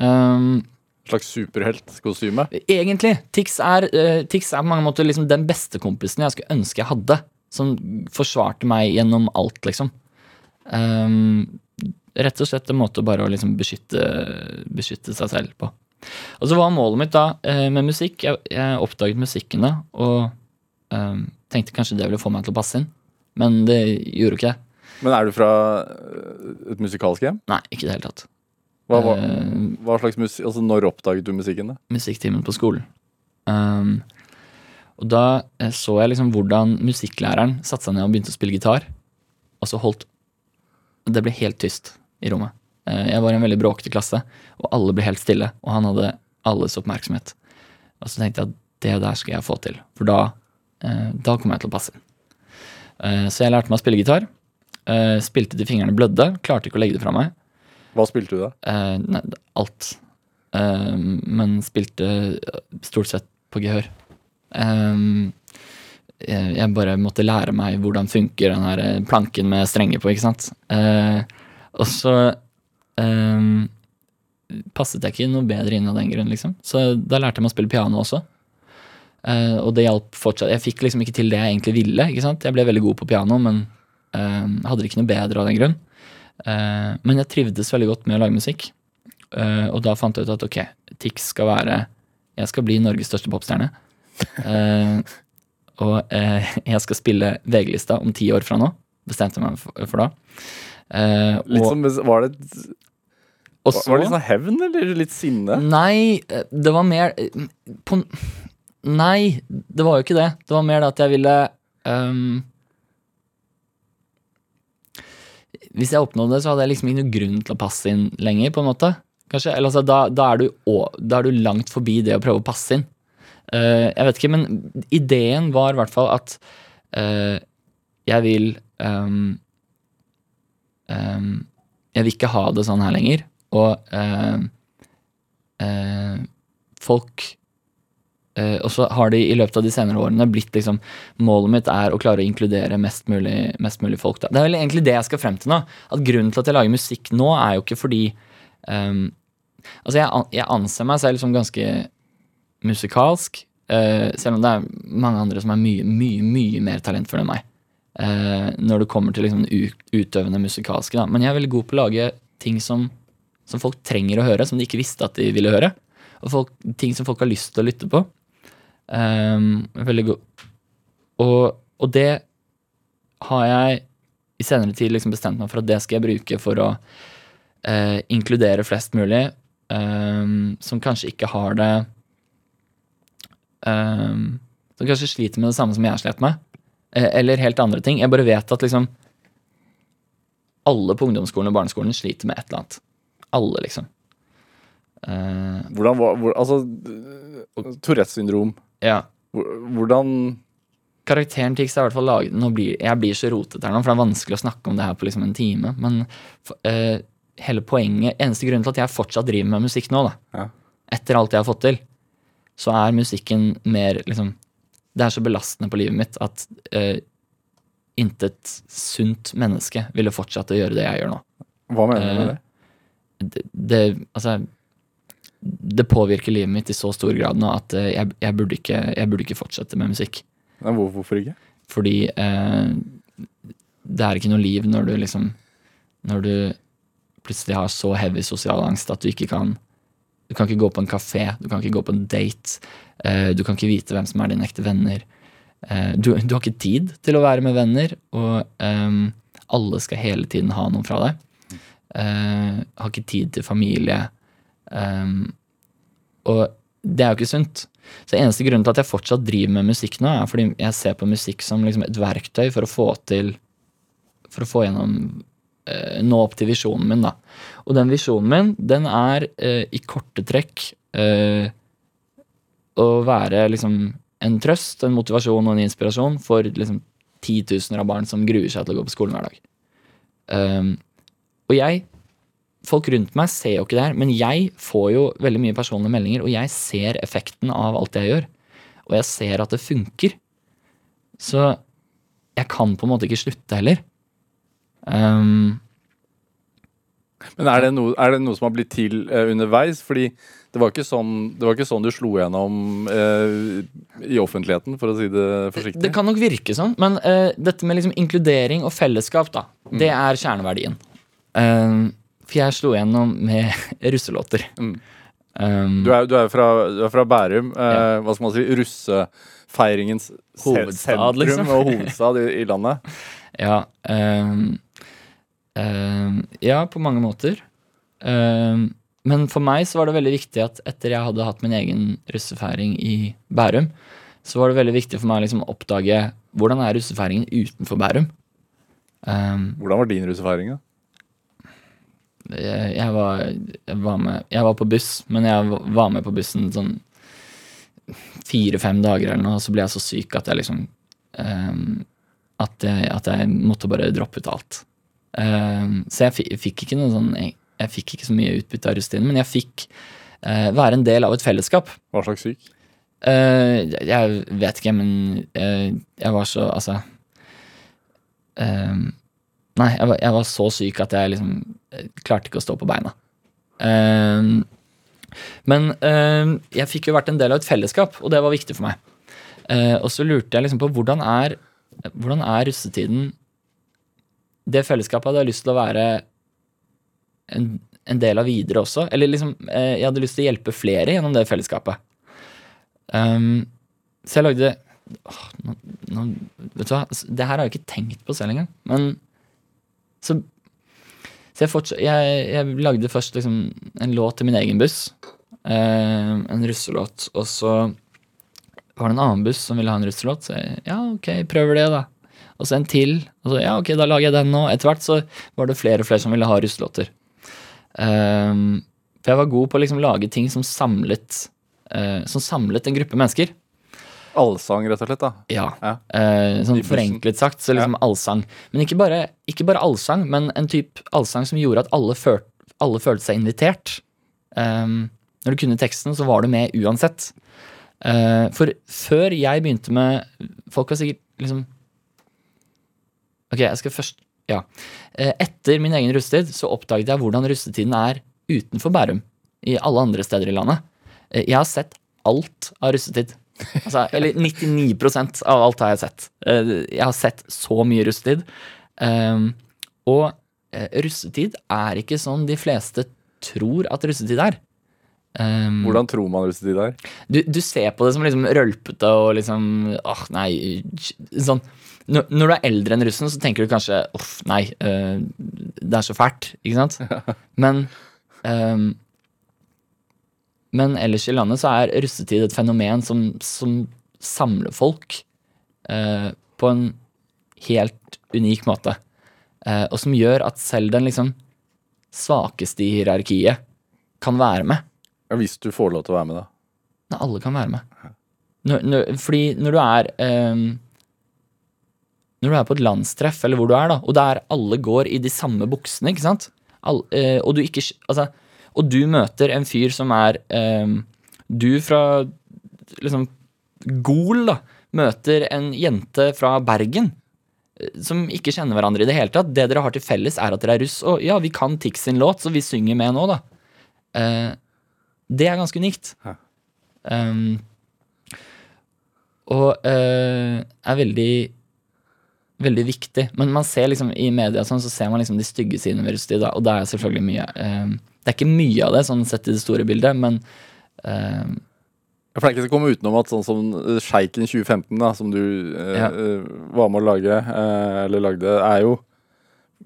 Um, Slags superheltkostyme. egentlig. Tix er, uh, Tix er på mange måter liksom den beste kompisen jeg skulle ønske jeg hadde. Som forsvarte meg gjennom alt, liksom. Um, rett og slett en måte bare å liksom beskytte, beskytte seg selv på. Og så var målet mitt da eh, med musikk Jeg, jeg oppdaget musikken da, og um, tenkte kanskje det ville få meg til å passe inn. Men det gjorde ikke det. Men er du fra øh, et musikalsk hjem? Nei, ikke i det hele tatt. Hva, hva, Eh, hva slags musikk Altså, når oppdaget du musikken, da? musikktimen på skolen. Um, og da eh, så jeg liksom hvordan musikklæreren satte seg ned og begynte å spille gitar. Og så holdt Det ble helt tyst i rommet. Eh, jeg var i en veldig bråkete klasse, og alle ble helt stille. Og han hadde alles oppmerksomhet. Og så tenkte jeg at det der skal jeg få til, for da, da kommer jeg til å passe inn. Så jeg lærte meg å spille gitar. Spilte til fingrene blødde. Klarte ikke å legge det fra meg. Hva spilte du da? Eh, nei, alt. Eh, men spilte eh, stort sett på gehør. Eh, jeg, bare måtte lære meg hvordan funker den her eh, planken med strenger på, ikke sant. Eh, og så passet jeg ikke noe bedre inn av den grunn, liksom. Så da lærte jeg meg å spille piano også. Uh, og det hjalp fortsatt. Jeg fikk liksom ikke til det jeg egentlig ville. ikke sant? Jeg ble veldig god på piano, men uh, hadde det ikke noe bedre av den grunn. Eh, men jeg trivdes veldig godt med å lage musikk. Eh, og da fant jeg ut at ok, Tix skal være Jeg skal bli Norges største popstjerne. Eh, og eh, jeg skal spille VG-lista om ti år fra nå. Bestemte meg for, da. Eh, Litt som, var det og var det litt sånn hevn, eller litt sinne? Nei, det var mer på, Nei, det var jo ikke det. Det var mer det at jeg ville ehm, Hvis jeg oppnådde det, så hadde jeg liksom ikke noen grunn til å passe inn lenger, på en måte. Kanskje, eller altså, da, da, er å- da er du langt forbi det å prøve å passe inn. Uh, jeg vet ikke, men ideen var i hvert fall at uh, jeg vil um, um, Jeg vil ikke ha det sånn her lenger. Og uh, folk Og så har de i løpet av de senere årene blitt liksom Målet mitt er å klare å inkludere mest mulig, mest mulig folk. Da. Det er vel egentlig det jeg skal frem til nå. At Grunnen til at jeg lager musikk nå, er jo ikke fordi um, Altså, jeg, jeg anser meg selv som ganske musikalsk. Uh, selv om det er mange andre som er mye, mye, mye mer talentfulle enn meg. Uh, når det kommer til liksom utøvende musikalske. Da. Men jeg er veldig god på å lage ting som, som folk trenger å høre, som de ikke visste at de ville høre. Og folk, ting som folk har lyst til å lytte på. Um, veldig god. Og, og det har jeg i senere tid liksom bestemt meg for at det skal jeg bruke for å uh, inkludere flest mulig um, som kanskje ikke har det um, Som kanskje sliter med det samme som jeg slitt med. Eh, eller helt andre ting. Jeg bare vet at liksom alle på ungdomsskolen og barneskolen sliter med et eller annet. Alle, liksom. Uh, Hvordan var hvor, Altså, Tourettes syndrom. Ja. Hvordan Karakteren Tix er i hvert fall laget blir, Jeg blir så rotete her nå, for det er vanskelig å snakke om det her på liksom en time. Men uh, hele poenget Eneste grunnen til at jeg fortsatt driver med musikk nå, da, Ja. etter alt jeg har fått til, så er musikken mer liksom Det er så belastende på livet mitt at uh, intet sunt menneske ville fortsatt å gjøre det jeg gjør nå. Hva mener du med Eh, det? det, det Altså Det påvirker livet mitt i så stor grad nå at eh, jeg, jeg, burde ikke, jeg burde ikke fortsette med musikk. Nei, hvorfor ikke? Fordi eh, det er ikke noe liv når du liksom Når du plutselig har så heavy sosial angst at du ikke kan Du kan ikke gå på en kafé, du kan ikke gå på en date, eh, du kan ikke vite hvem som er dine ekte venner. Eh, du, du har ikke tid til å være med venner, og eh, alle skal hele tiden ha noen fra deg. Eh, har ikke tid til familie. Eh, og det er jo ikke sunt. Så eneste grunnen til at jeg fortsatt driver med musikk nå, er fordi jeg ser på musikk som liksom et verktøy for å få til For å få gjennom eh, nå opp til visjonen min, da. Og den visjonen min, den er eh, i korte trekk eh, å være liksom en trøst, en motivasjon og en inspirasjon for liksom titusener av barn som gruer seg til å gå på skolen hver dag. Um, og jeg Folk rundt meg ser jo ikke det her, men jeg får jo veldig mye personlige meldinger, og jeg ser effekten av alt jeg gjør. Og jeg ser at det funker. Så jeg kan på en måte ikke slutte heller. Um, Men er det, noe, er det noe som har blitt til uh, underveis? Fordi det var, sånn, det var ikke sånn du slo gjennom uh, i offentligheten, for å si det forsiktig. Det kan nok virke sånn, men uh, dette med liksom inkludering og fellesskap, da, det er kjerneverdien. Um, for jeg slo gjennom med (laughs) russelåter. Mm. Um, Du er, du er, fra, du er fra Bærum. Eh, hva skal man si? Russefeiringens Hovedstad, liksom. og hovedstad i, i landet. (laughs) Ja. Um, um, ja, på mange måter. Ehm, men for meg så var det veldig viktig at etter jeg hadde hatt min egen russefeiring i Bærum, så var det veldig viktig for meg å liksom oppdage hvordan er russefeiringen utenfor Bærum. Ehm, Hvordan var din russefeiring? da? Jeg, var, jeg, var med, jeg var på buss, men jeg var med på bussen sånn fire-fem dager eller noe, og så ble jeg så syk at jeg liksom um, at, jeg, at jeg måtte bare droppe ut alt. Um, så jeg fikk, ikke noe sånn jeg, jeg fikk ikke så mye utbytte av russetiden, men jeg fikk uh, være en del av et fellesskap. Hva slags syk? Uh, jeg vet ikke, men uh, jeg var så Altså ehm, Nei, jeg var, jeg var så syk at jeg liksom eh, klarte ikke å stå på beina. Ehm, men ehm, jeg fikk jo vært en del av et fellesskap, og det var viktig for meg. Uh, og så lurte jeg liksom på hvordan er, hvordan er russetiden Det fellesskapet hadde jeg lyst til å være en, en del av videre også. Eller liksom, eh, jeg hadde lyst til å hjelpe flere gjennom det fellesskapet. Um, så jeg lagde åh, nå, nå, Vet du hva, det her har jeg ikke tenkt på selv engang. Men så, så jeg, fortsatt, jeg, jeg lagde først liksom en låt til min egen buss. eh, en russelåt. Og så var det en annen buss som ville ha en russelåt. Så jeg ja, ok, prøver det, da. Og så en til. Og så ja, ok, da lager jeg den nå. Etter hvert så var det flere og flere som ville ha russelåter. Eh, for jeg var god på å liksom lage ting som samlet eh, Som samlet en gruppe mennesker. Allsang, rett og slett. da. Ja. Ja. Eh, sånn forenklet sagt, så liksom allsang. Men ikke bare, ikke bare allsang, men en type allsang som gjorde at alle, føl alle følte seg invitert. Um, når du kunne teksten, så var du med uansett. Uh, for før jeg begynte med Folk har sikkert liksom Ok, jeg skal først Ja. Uh, etter min egen rustetid så oppdaget jeg hvordan rustetiden er utenfor Bærum. I alle andre steder i landet. Uh, jeg har sett alt av russetid. Altså, eller 99% av alt har jeg sett. Eh, Jeg har sett så mye russetid. Um, og eh, russetid er ikke sånn de fleste tror at russetid er. Um, Hvordan tror man russetid er? du, du ser på det som liksom rølpete og liksom Åh, nei Sånn når, når du er eldre enn russen, så tenker du kanskje Uff, nei, eh, det er så fælt. Ikke sant? (laughs) Men ehm, Men ellers i landet så er russetid et fenomen som, som samler folk eh, på en helt unik måte. Eh, og som gjør at selv den liksom svakeste i hierarkiet kan være med. Ja, Hvis du får lov til å være med, da. Nei, alle kan være med. Når, når, fordi når du er eh, Når du er på et landstreff, eller hvor du er, da, og der alle går i de samme buksene, ikke sant? All, eh, og, du ikke, altså, og du møter en fyr som er um, Du fra liksom Gol, da, møter en jente fra Bergen. eh, Som ikke kjenner hverandre i det hele tatt. Det dere har til felles, er at dere er russ. Og ja, vi kan Tix sin låt, så vi synger med nå, da. Uh, det er ganske unikt. Um, og uh, er veldig Veldig viktig. Men man ser liksom i media sånn, så ser man liksom de stygge sidene ved russetid, og det er selvfølgelig mye. eh, det er ikke mye av det, sånn sett i det store bildet, men eh, For det er ikke til å komme utenom at sånn som eh, Sjeiken 2015, da, som du eh, Ja. eh, var med å lage, eh, eller lagde, er jo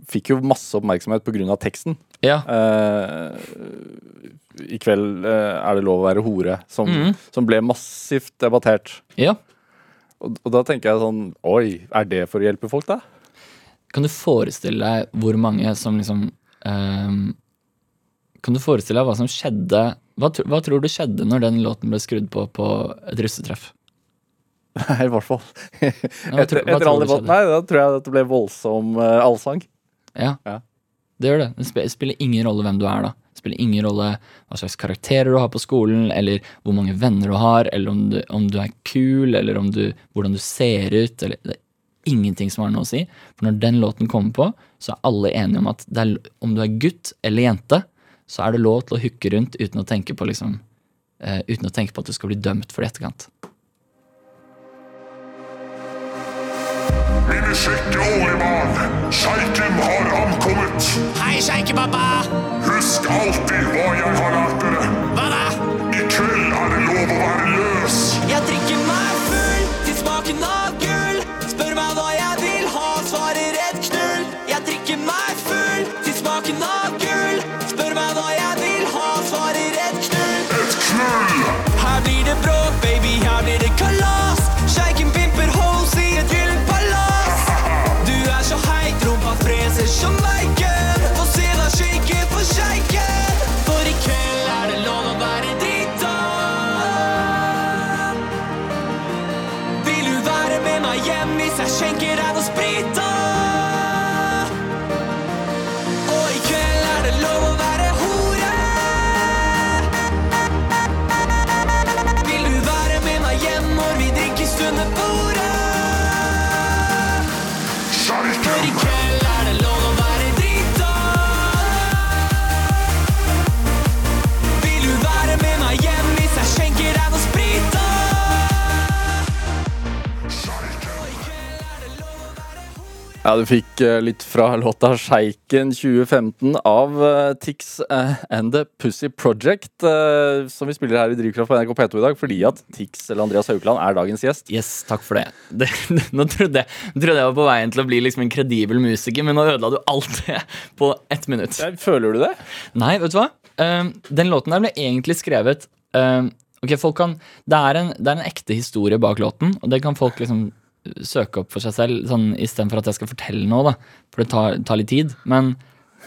Fikk jo masse oppmerksomhet pga. teksten. ja. Eh, I kveld eh, er det lov å være hore, som, Mhm. som ble massivt debattert. ja. Og, og da tenker jeg sånn Oi, er det for å hjelpe folk, da? Kan du forestille deg hvor mange som liksom Kan du forestille deg hva som skjedde hva, hva tror du skjedde når den låten ble skrudd på på et russetreff? Nei, i hvert fall. (laughs) Etter, etter alle du? Nei, da tror jeg at det ble voldsom uh, allsang. Ja, Ja. det gjør det. Det spiller ingen rolle hvem du er, da. Det spiller ingen rolle hva slags karakterer du har på skolen, eller hvor mange venner du har, eller om du, om du er kul, eller om du, hvordan du ser ut. Eller, det er ingenting som har noe å si. For når den låten kommer på, så er alle enige om at er, om du er gutt eller jente, så er det lov til å hooke rundt uten å tenke på liksom uh, Uten å tenke på at du skal bli dømt for det i etterkant. Mine kjekke årebarn, sjeiken har ankommet. Hei, sjeikepappa! Husk alltid hva jeg har lært dere. Ja, du fikk eh, litt fra låta 'Sjeiken 2015' av eh, Tix eh, and The Pussy Project, som vi spiller her i Drivkraft på NRK P2 i dag, fordi at Tix eller Andreas Haukeland er dagens gjest. Yes, takk for det. (laughs) det nå trodde jeg, trodde jeg var på veien til å bli liksom en kredibel musiker, men nå ødela du alt det på ett minutt. Jeg, Føler du det? Nei, vet du hva? Um, den låten der ble egentlig skrevet um, Ok, folk kan det er, en, det er en ekte historie bak låten, og det kan folk liksom søke opp for seg selv, sånn istedenfor at jeg skal fortelle noe, da. For det tar, tar litt tid. Men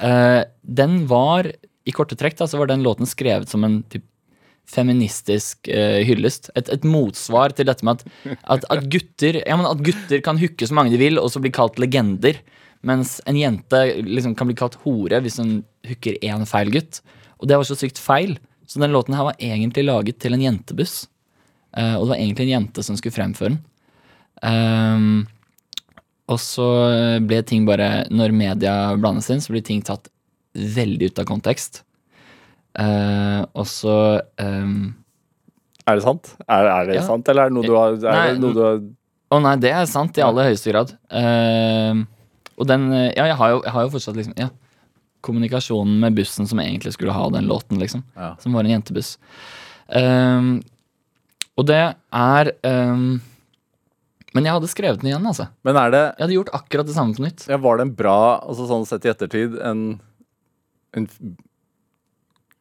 uh, den var, i korte trekk, da, så var den låten skrevet som en typ feministisk uh, hyllest. Et, et motsvar til dette med at, at, at, gutter, ja, at gutter kan hooke så mange de vil, og så bli kalt legender. Mens en jente liksom kan bli kalt hore hvis hun hooker én feil gutt. Og det var så sykt feil. Så den låten her var egentlig laget til en jentebuss. Uh, og det var egentlig en jente som skulle fremføre den. Ehm, og så ble ting bare Når media blandes inn, så blir ting tatt veldig ut av kontekst. Uh, og så um, Er det sant? Er, er det Ja. sant, eller er det noe du har, Nei, noe du har Å nei, det er sant i aller høyeste grad. Uh, og den Ja, jeg har jo, jeg har jo fortsatt liksom Ja. Kommunikasjonen med bussen som egentlig skulle ha den låten, liksom. Ja. Som var en jentebuss. Um, og det er ehm, Men jeg hadde skrevet den igjen, altså. Men er det Jeg hadde gjort akkurat det samme på nytt. ja, Var det en bra, altså sånn sett i ettertid, en, en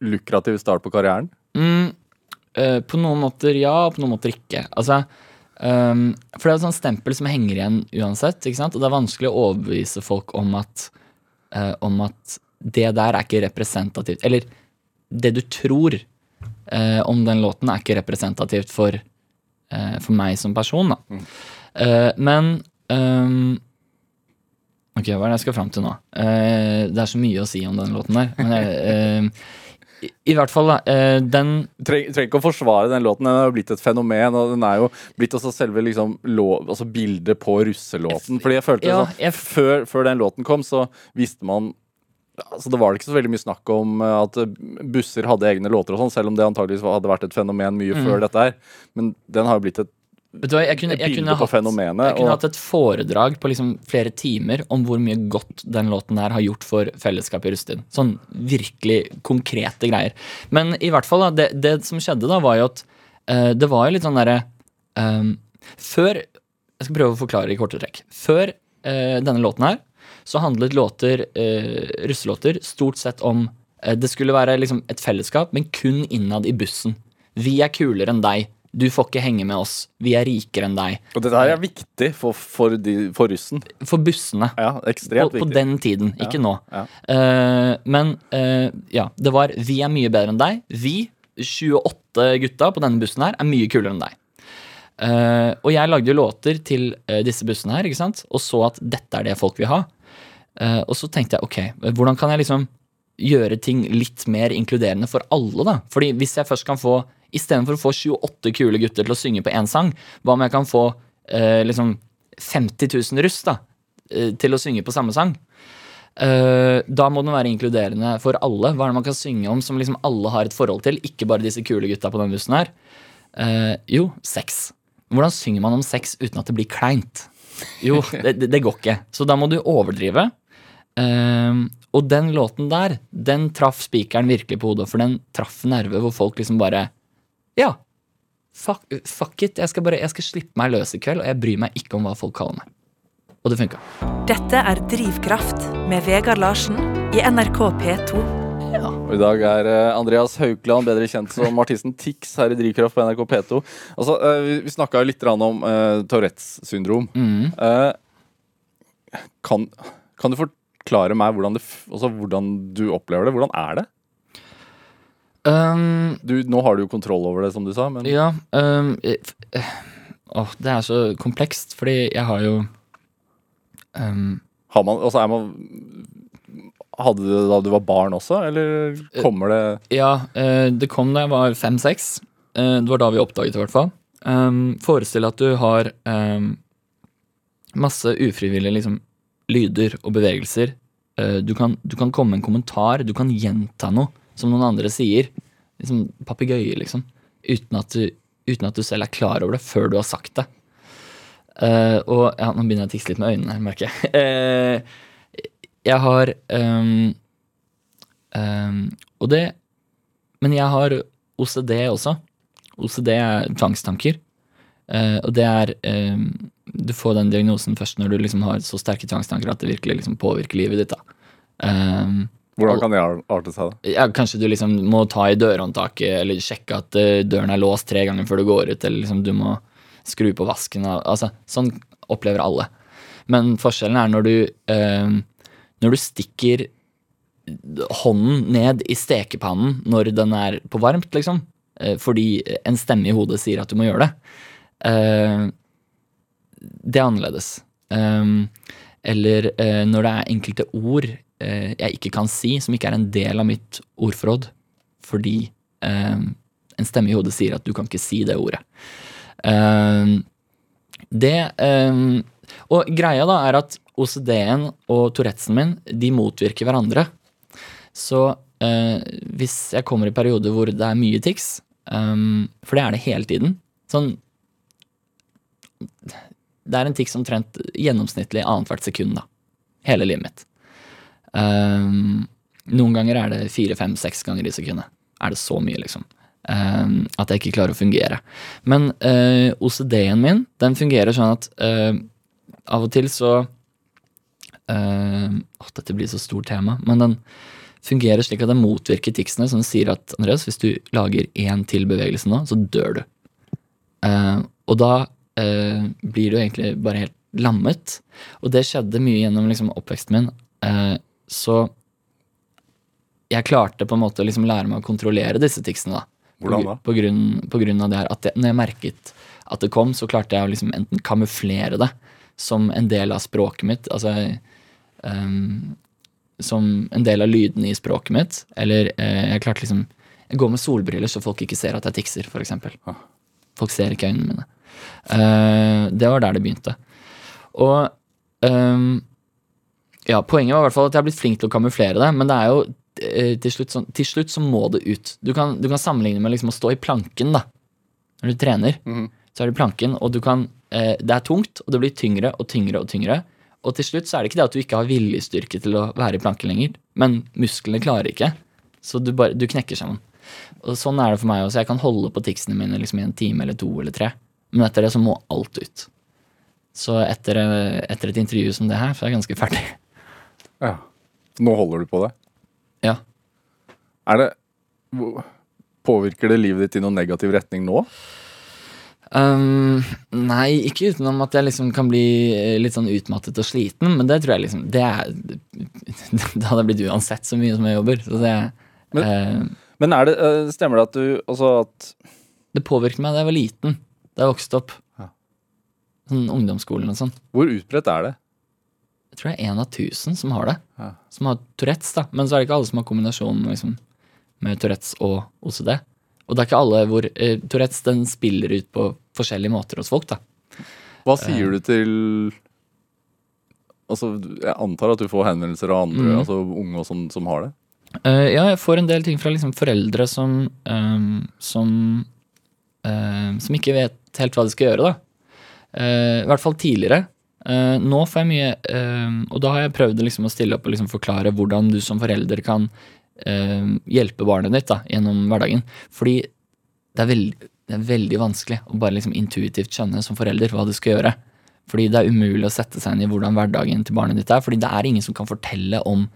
lukrativ start på karrieren? Mm, eh, på noen måter ja, på noen måter ikke. Altså, um, for det er jo sånn stempel som henger igjen uansett. Ikke sant? Og det er vanskelig å overbevise folk om at, eh, om at det der er ikke representativt. Eller det du tror eh, om den låten, er ikke representativt for, eh, for meg som person. Da. Eh, men um, Ok, hva er det jeg skal fram til nå? Eh, det er så mye å si om den låten der. Men jeg, eh, i, I hvert fall, da. eh, den Treng, trenger ikke å forsvare den låten, den har jo blitt et fenomen. Og den er jo blitt også selve liksom, lov, altså bildet på russelåten. Fordi jeg følte Ja, sånn, jeg- før, før den låten kom, så visste man Altså Det var ikke så veldig mye snakk om eh, at eh, busser hadde egne låter, og sånn, selv om det antageligvis hadde vært et fenomen mye Mm. før dette her. Men den har jo blitt et Vet du hva, jeg kunne, jeg kunne, hatt, jeg kunne og- hatt et foredrag på liksom flere timer om hvor mye godt den låten her har gjort for fellesskapet i russetiden. Sånn virkelig konkrete greier. Men i hvert fall, da, det, det som skjedde da, var jo at uh, det var jo litt sånn derre um, Før Jeg skal prøve å forklare i korte trekk. Før uh, denne låten her, så handlet låter, uh, russelåter stort sett om Det skulle være liksom et fellesskap, men kun innad i bussen. Vi er kulere enn deg. Du får ikke henge med oss. Vi er rikere enn deg. Og dette her er viktig for, for, de, for russen. For bussene. Ja, På, ekstremt på viktig. den tiden, ikke nå. ja. Uh, men uh, ja, det var 'vi er mye bedre enn deg'. Vi, 28 gutta på denne bussen her, er mye kulere enn deg. Uh, og jeg lagde jo låter til disse bussene her, ikke sant? og så at dette er det folk vil ha. Og så tenkte jeg ok, hvordan kan jeg liksom gjøre ting litt mer inkluderende for alle, da? Fordi hvis jeg først kan få Istedenfor å få 28 kule gutter til å synge på én sang, hva om jeg kan få eh, liksom 50 000 russ da, eh, til å synge på samme sang? Eh, da må den være inkluderende for alle. Hva er det man kan synge om som liksom alle har et forhold til? Ikke bare disse kule gutta på denne bussen her. Eh, jo, sex. Hvordan synger man om sex uten at det blir kleint? Jo, (laughs) det, det, det går ikke. Så da må du overdrive. Eh, og den låten der, den traff spikeren virkelig på hodet, for den traff nerve hvor folk liksom bare Ja, fuck, fuck it. Jeg skal bare jeg skal slippe meg løs i kveld, og jeg bryr meg ikke om hva folk kaller meg. Og det funka. Dette er Drivkraft med Vegard Larsen i NRK P2. Og I dag er eh, Andreas Haukland, bedre kjent som artisten Tix, her i Drivkraft på NRK P2. Altså, eh, vi snakka litt om uh, Tourettes syndrom. Eh, kan, kan du forklare meg hvordan, det, altså, hvordan du opplever det? Hvordan er det? Um, Du, nå har du jo kontroll over det, som du sa, men Ja um, eh, eh, det er så komplekst, fordi jeg har jo um, har man, altså, er man Hadde du det da du var barn også, eller kommer det Ja, uh, det kom da jeg var fem-seks. Uh, det var da vi oppdaget det, i hvert fall. Um, Forestill at du har masse ufrivillige liksom, lyder og bevegelser. Eh, du, kan, du kan komme med en kommentar, du kan gjenta noe som noen andre sier. Liksom papegøye, liksom. Uten at, du, uten at du selv er klar over det før du har sagt det. Uh, og ja, nå begynner jeg å tikse litt med øynene, merker jeg. Uh, (laughs) jeg har um, um, Og det Men jeg har OCD også. OCD er tvangstanker. Uh, og det er um, Du får den diagnosen først når du liksom har så sterke tvangstanker at det virkelig liksom påvirker livet ditt. da. Um, Hvordan kan det arte seg? da? ja, kanskje du liksom må ta i dørhåndtaket eller sjekke at eh, døren er låst tre ganger før du går ut, eller liksom du må skru på vasken. Altså, sånn opplever alle. Men forskjellen er når du eh, Når du stikker hånden ned i stekepannen når den er på varmt, liksom, eh, fordi en stemme i hodet sier at du må gjøre det. Eh, det er annerledes. Um, eller eh, når det er enkelte ord jeg ikke kan si, som ikke er en del av mitt ordforråd, fordi eh, en stemme i hodet sier at du kan ikke si det ordet. Um, det Og greia da er at OCD-en og Tourettesen min de motvirker hverandre. Så eh, hvis jeg kommer i perioder hvor det er mye tics, for det er det hele tiden Sånn Det er en tics omtrent gjennomsnittlig annethvert sekund, da. Hele livet mitt. Um, noen ganger er det fire, fem, seks ganger i sekundet. Er det så mye, liksom. Um, at jeg ikke klarer å fungere. Men uh, OCD-en min, den fungerer sånn at uh, av og til så uh, Åh, dette blir så stort tema. Men den fungerer slik at den motvirker ticsene, som sier at Andreas, hvis du lager én til bevegelse nå, så dør du. Uh, og da uh, blir du egentlig bare helt lammet. Og det skjedde mye gjennom liksom, oppveksten min. Eh, så jeg klarte på en måte å liksom lære meg å kontrollere disse ticsene. da. Hvordan da? På grunn, på grunn av det her. At jeg, når jeg merket at det kom, så klarte jeg å liksom enten kamuflere det som en del av språket mitt. Altså um, som en del av lydene i språket mitt. Eller uh, jeg klarte liksom Jeg går med solbriller så folk ikke ser at jeg tikser, for eksempel. Folk ser ikke øynene mine. Uh, det var der det begynte. Og ehm, ja, poenget var i hvert fall at jeg har blitt flink til å kamuflere det, men det er jo eh, til slutt, så, til slutt så må det ut. Du kan, du kan sammenligne med liksom å stå i planken, da. Når du trener, så er det planken, og du kan eh, Det er tungt, og det blir tyngre og tyngre og tyngre. Og til slutt så er det ikke det at du ikke har viljestyrke til å være i planken lenger, men musklene klarer ikke. Så du, bare, du knekker sammen. Og sånn er det for meg også. Jeg kan holde på ticsene mine liksom i en time eller to eller tre, men etter det så må alt ut. Så etter, eh, etter et intervju som det her, så er jeg ganske ferdig. Ja. Nå holder du på det. Ja. Er det Påvirker det livet ditt i noen negativ retning nå? Um, nei, ikke utenom at jeg liksom kan bli eh, litt sånn utmattet og sliten, men det tror jeg liksom Det, er, (laughs) det hadde jeg blitt uansett så mye som jeg jobber. Så det, Men- uh, Men det, eh, stemmer det at du altså at det påvirket meg da jeg var liten. Da jeg vokste opp. Ja. Sånn ungdomsskolen og sånn. Hvor utbredt er det? Jeg tror det er én av tusen som har det. Ja. Som har Tourettes, da. Men så er det ikke alle som har kombinasjonen liksom, med Tourettes og OCD. Og det er ikke alle hvor eh, Tourettes den spiller ut på forskjellige måter hos folk, da. Hva sier du til Altså, Jeg antar at du får henvendelser av andre, mm. altså unge og sånn, som har det? Uh, ja, jeg får en del ting fra liksom foreldre som um, som uh, som ikke vet helt hva de skal gjøre, da. Eh, I hvert fall tidligere. Eh, nå får jeg mye uh, Og da har jeg prøvd liksom å stille opp og liksom forklare hvordan du som forelder kan uh, hjelpe barnet ditt da, gjennom hverdagen. Fordi det er, veld, det er veldig vanskelig å bare liksom intuitivt skjønne som forelder hva du skal gjøre. Fordi det er umulig å sette seg inn i hvordan hverdagen til barnet ditt er. Fordi det er ingen som kan fortelle om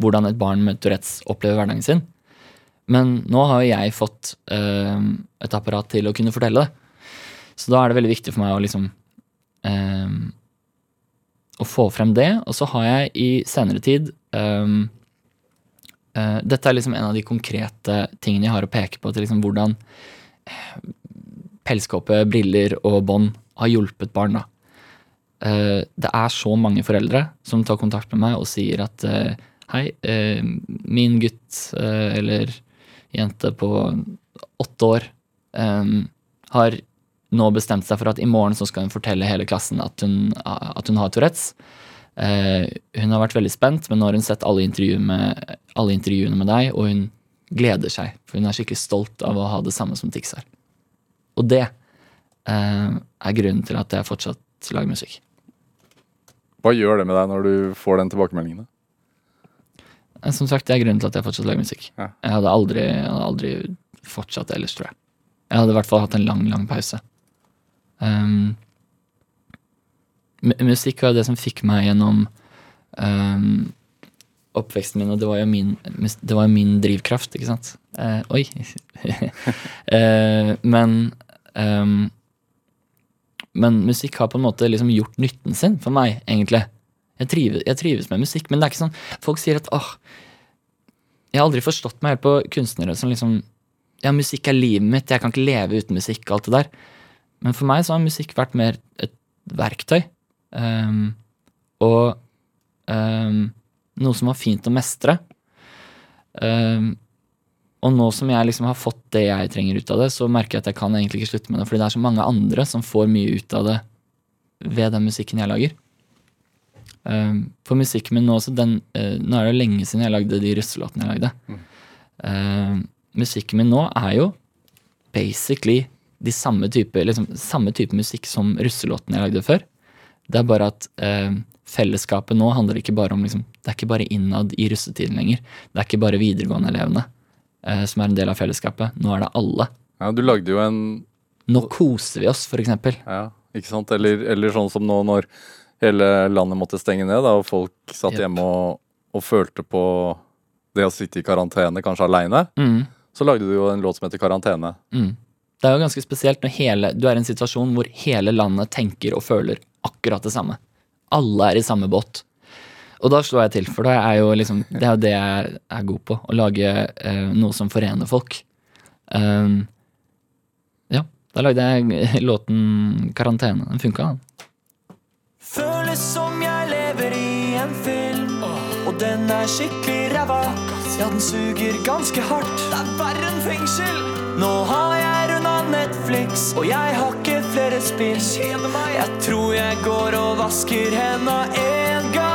hvordan et barn med Tourettes opplever hverdagen sin. Men nå har jo jeg fått et apparat til å kunne fortelle det. Så da er det veldig viktig for meg å liksom Å få frem det. Og så har jeg i senere tid um, uh, Dette er liksom en av de konkrete tingene jeg har å peke på til liksom hvordan eh, pelskåpe, briller og bånd har hjulpet barn. da. Uh, det er så mange foreldre som tar kontakt med meg og sier at uh, hei, min gutt eller jente på åtte år um, har nå bestemt seg for at i morgen så skal hun fortelle hele klassen at hun, at hun har Tourettes. Eh, hun har vært veldig spent, men nå har hun sett alle, intervju med, alle intervjuene med deg, og hun gleder seg, for hun er skikkelig stolt av å ha det samme som Tix har. Og det eh, er grunnen til at jeg fortsatt lager musikk. Hva gjør det med deg når du får den tilbakemeldingen? Eh, Som sagt, det er grunnen til at jeg fortsatt lager musikk. Ja. Jeg hadde aldri, jeg hadde aldri fortsatt ellers, tror jeg. Jeg hadde i hvert fall hatt en lang, lang pause. Um, musikk var det som fikk meg gjennom um, oppveksten min, og det var jo min, var min drivkraft, ikke sant. Uh, oi. uh, (laughs) men um, Men musikk har på en måte liksom gjort nytten sin for meg, egentlig. Jeg trives, jeg trives med musikk, men det er ikke sånn Folk sier at åh Jeg har aldri forstått meg helt på kunstnere som liksom Ja, musikk er livet mitt, jeg kan ikke leve uten musikk og alt det der. Men for meg så har musikk vært mer et verktøy. Um, og um, noe som var fint å mestre. Um, og nå som jeg liksom har fått det jeg trenger ut av det, så merker jeg at jeg kan egentlig ikke slutte med det, fordi det er så mange andre som får mye ut av det ved den musikken jeg lager. Um, for musikken min nå også, den, uh, nå er det jo lenge siden jeg lagde de russelåtene jeg lagde. Um, musikken min nå er jo basically de samme type, liksom, samme type musikk som russelåtene jeg lagde før. Det er bare at eh, fellesskapet nå handler ikke bare om liksom, Det er ikke bare innad i russetiden lenger. Det er ikke bare videregående-elevene eh, som er en del av fellesskapet. Nå er det alle. Ja, Du lagde jo en Nå koser vi oss, for eksempel. Ja, ikke sant? Eller, eller sånn som nå når hele landet måtte stenge ned, da, og folk satt yep. hjemme og, og følte på det å sitte i karantene, kanskje aleine. Mm. Så lagde du jo en låt som heter Karantene. Mm. Det er jo ganske spesielt når hele, du er i en situasjon hvor hele landet tenker og føler akkurat det samme. Alle er i samme båt. Og da slår jeg til, for det er jo liksom, det er jo det jeg er god på. Å lage eh, noe som forener folk. Um, ja, da lagde jeg låten 'Karantene'. Den funka, den. Føles som jeg lever i en film Og den er skikkelig ræva Ja, den suger ganske hardt Det er verre enn fengsel Nå har jeg Netflix Og jeg har ikke flere spill. Jeg tror jeg går og vasker henda en gang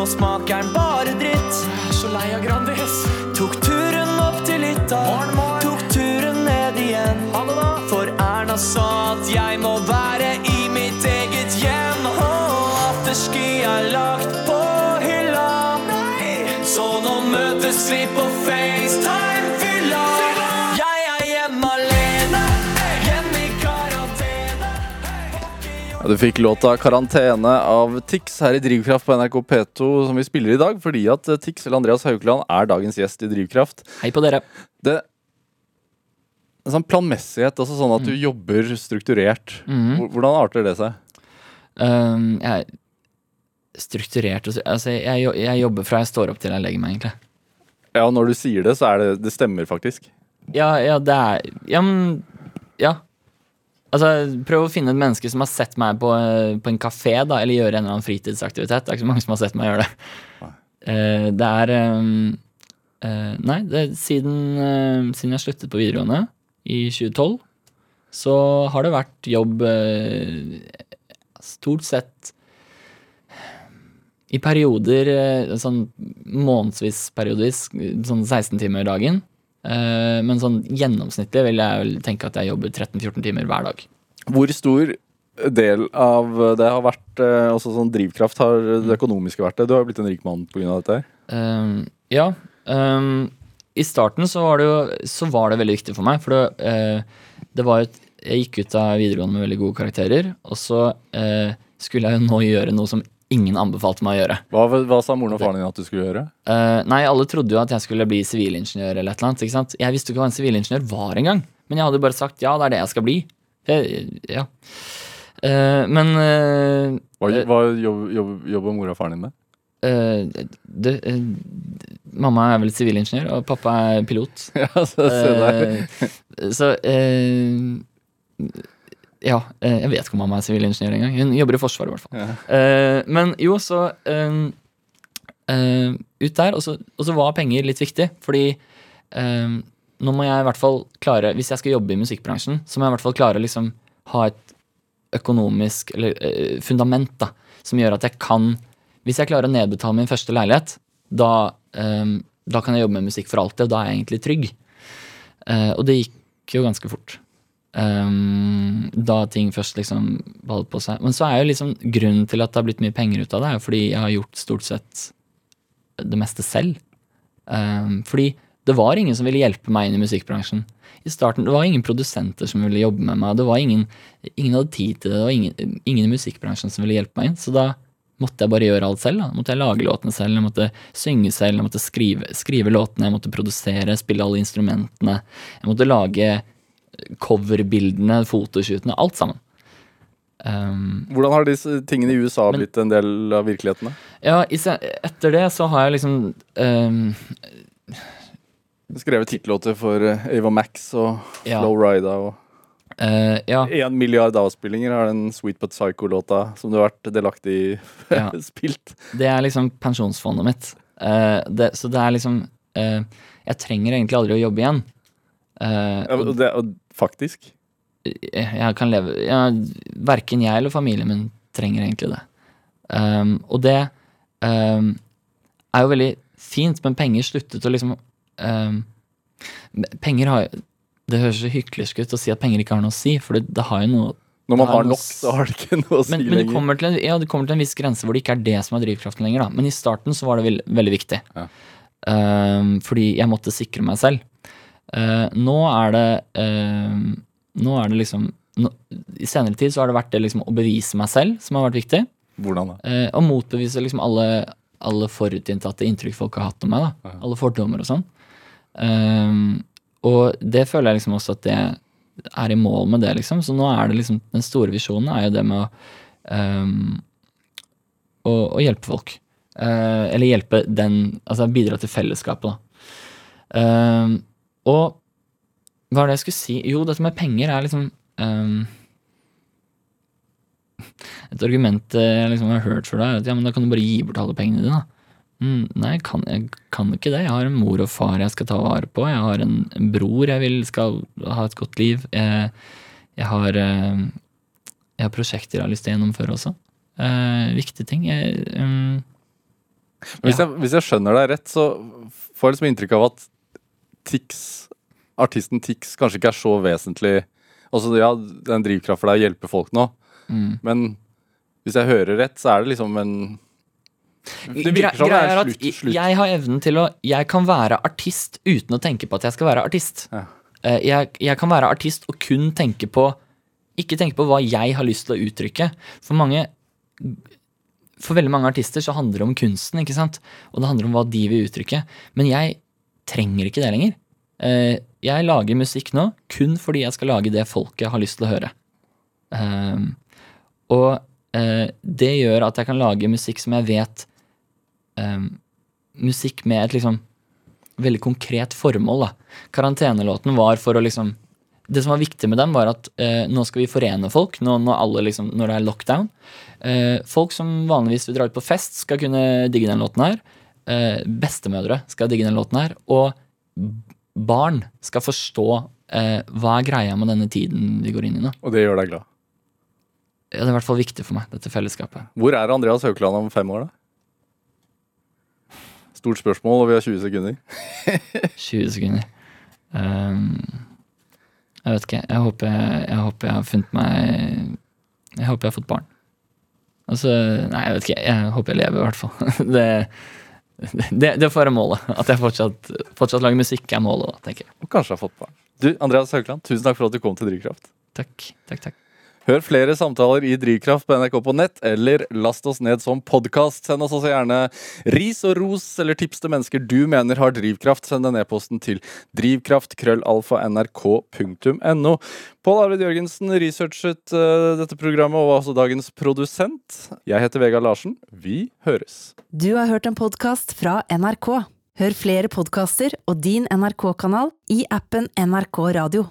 nå smaker den bare dritt. Jeg er så lei av Grandis. Tok turen opp til hytta. Tok turen ned igjen. For Erna sa du fikk låta 'Karantene' av Tix her i Drivkraft på NRK P2, som vi spiller i dag, fordi at eh, Tix eller Andreas Haukeland er dagens gjest i Drivkraft. Hei på dere. Det en sånn planmessighet, altså sånn at du jobber strukturert. Mm. Hvordan arter det seg? Um, jeg er strukturert Altså, jeg, jeg jobber fra jeg står opp til jeg legger meg, egentlig. Ja, når du sier det, så er det Det stemmer faktisk. Ja, ja, det er Ja, men Ja. Altså, prøv å finne et menneske som har sett meg på, eh, på en kafé, da, eller gjøre en eller annen fritidsaktivitet. Det er ikke så mange som har sett meg gjøre det. Uh, det er um, uh, Nei, det, siden, uh, siden jeg sluttet på videregående i 2012, så har det vært jobb stort sett i perioder, sånn månedsvis periodevis, sånn 16 timer dagen. Eh, Men sånn gjennomsnittlig vil jeg vel tenke at jeg jobber 13-14 timer hver dag. Hvor stor del av det har vært eh, også sånn drivkraft har det økonomiske vært det? Du har jo blitt en rik mann pga. dette. Um, ja. Um, I starten så var, det jo, så var det veldig viktig for meg, for det, uh, det var et Jeg gikk ut av videregående med veldig gode karakterer, og så uh, skulle jeg jo nå gjøre noe som ingen anbefalte meg å gjøre. Hva, hva sa moren og faren din at du skulle gjøre? Uh, nei, alle trodde jo at jeg skulle bli sivilingeniør eller et eller annet. ikke sant? Jeg visste jo ikke hva en sivilingeniør var engang. Men jeg hadde bare sagt ja, det er det jeg skal bli. Jeg, ja. Uh, men uh, Hva, hva jobb, jobb, jobber mora og faren din med? det, eh, Mamma er vel sivilingeniør, og pappa er pilot. (laughs) Ja, så, se der. Så Ja, eh, jeg vet ikke om mamma er sivilingeniør engang. Hun jobber i Forsvaret, i hvert fall. Ja. Eh, men jo, så eh, Ut der, og så, og så var penger litt viktig, fordi nå må jeg i hvert fall klare Hvis jeg skal jobbe i musikkbransjen, så må jeg i hvert fall klare å liksom ha et økonomisk eller, fundament da, som gjør at jeg kan Hvis jeg klarer å nedbetale min første leilighet, da, eh, da kan jeg jobbe med musikk for alltid, og da er jeg egentlig trygg. Uh, og det gikk jo ganske fort. Um, da ting først liksom holdt på seg. Men så er jo liksom grunnen til at det har blitt mye penger ut av det, er fordi jeg har gjort stort sett det meste selv. Um, fordi det var ingen som ville hjelpe meg inn i musikkbransjen. I starten, Det var ingen produsenter som ville jobbe med meg. Det var ingen, ingen hadde tid til det. Det ingen, ingen i musikkbransjen som ville hjelpe meg inn. Så da måtte jeg bare gjøre alt selv. da. Måtte jeg lage låtene selv, jeg måtte synge selv, jeg måtte skrive, skrive låtene, jeg måtte produsere, spille alle instrumentene. Jeg måtte lage coverbildene, fotoshootene, alt sammen. Um, Hvordan har disse tingene i USA Men- blitt en del av virkeligheten? ja, etter det så har jeg liksom um, Skrevet tittellåter for eh, Ava Max og Ja. Flow Rida. og Uh, Ja. En milliard avspillinger har den Sweet But Psycho-låta som du har vært delaktig i, (laughs) Ja. spilt. Det er liksom pensjonsfondet mitt. Uh, det, så det er liksom uh, Jeg trenger egentlig aldri å jobbe igjen. Eh, Ja, og det, og faktisk. jeg, jeg kan leve ja, Verken jeg eller familien min trenger egentlig det. Um, og det um, er jo veldig fint, men penger sluttet å liksom um, Penger har Det høres så hyklersk ut å si at penger ikke har noe å si, for det, det har jo noe Når man har nok, så har det ikke noe å si men, men det lenger. kommer, en, ja, det kommer til en viss grense hvor det ikke er det som er drivkraften lenger. Da. Men i starten så var det veldig, veldig viktig. Ja. Um, fordi jeg måtte sikre meg selv. Uh, nå er det um, Nå er det liksom nå, I senere tid så har det vært det liksom å bevise meg selv som har vært viktig. Hvordan da? Uh, og motbevise liksom alle, alle forutinntatte inntrykk folk har hatt om meg. da Alle fordommer og sånn. Um, og det føler jeg liksom også at det er i mål med det, liksom. Så nå er det liksom Den store visjonen er jo det med å um, å, å hjelpe folk. Uh, eller hjelpe den Altså bidra til fellesskapet, da. Um, og hva er det jeg skulle si? Jo, dette med penger er liksom um, Et argument jeg liksom har hørt før, er at ja, men da kan du bare gi bort alle pengene dine. Mm, nei, kan, jeg kan ikke det. Jeg har en mor og far jeg skal ta vare på. Jeg har en, en bror jeg vil skal ha et godt liv. Jeg, jeg, har, eh, jeg har prosjekter jeg har lyst til å gjennomføre også. Uh, viktige ting. Jeg, um, Hvis, ja. hvis jeg skjønner deg rett, så får jeg liksom inntrykk av at Tix, artisten Tix kanskje ikke er så vesentlig Altså, ja, den drivkraft for deg å hjelpe folk nå, Mm. men hvis jeg hører rett, så er det liksom en Det virker som det er er slutt. slutt. Jeg har evnen til å Jeg kan være artist uten å tenke på at jeg skal være artist. Ja. Eh, Jeg, jeg kan være artist og kun tenke på Ikke tenke på hva jeg har lyst til å uttrykke. For mange For veldig mange artister så handler det om kunsten, ikke sant? Og det handler om hva de vil uttrykke. Men jeg trenger ikke det lenger. Eh, Jeg lager musikk nå kun fordi jeg skal lage det folket har lyst til å høre. Um, og eh, det gjør at jeg kan lage musikk som jeg vet um, Musikk med et liksom veldig konkret formål. da. Karantenelåten var for å liksom Det som var viktig med dem, var at eh, nå skal vi forene folk nå, når, liksom, når det er lockdown. Folk som vanligvis vil dra ut på fest, skal kunne digge den låten her. Eh, bestemødre skal digge den låten her. Og barn skal forstå eh, hva er greia med denne tiden vi går inn i nå. Og det gjør deg glad. Ja, det er i hvert fall viktig for meg, dette fellesskapet. Hvor er Andreas Haukeland om fem år, da? Stort spørsmål, og vi har 20 sekunder. (laughs) (laughs) 20 sekunder. Um, jeg vet ikke. Jeg håper jeg, jeg håper jeg har funnet meg Jeg håper jeg har fått barn. Altså, nei, jeg vet ikke. Jeg håper jeg lever, i hvert fall. (laughs) Det, det, det får være målet. At jeg fortsatt, fortsatt lager musikk, er målet, da, tenker jeg. Og kanskje har fått barn. Du, Andreas Haukeland, tusen takk for at du kom til Drivkraft. Takk, takk, takk. Hør flere samtaler i Drivkraft på NRK på nett, eller last oss ned som podkast. Send oss også gjerne ris og ros eller tips til mennesker du mener har drivkraft. Send den e-posten til drivkraft.krøllalfa.nrk.no. Pål Arvid Jørgensen researchet uh, dette programmet og var også dagens produsent. Jeg heter Vegard Larsen. Vi høres. Du har hørt en podkast fra NRK. Hør flere podkaster og din NRK-kanal i appen NRK Radio.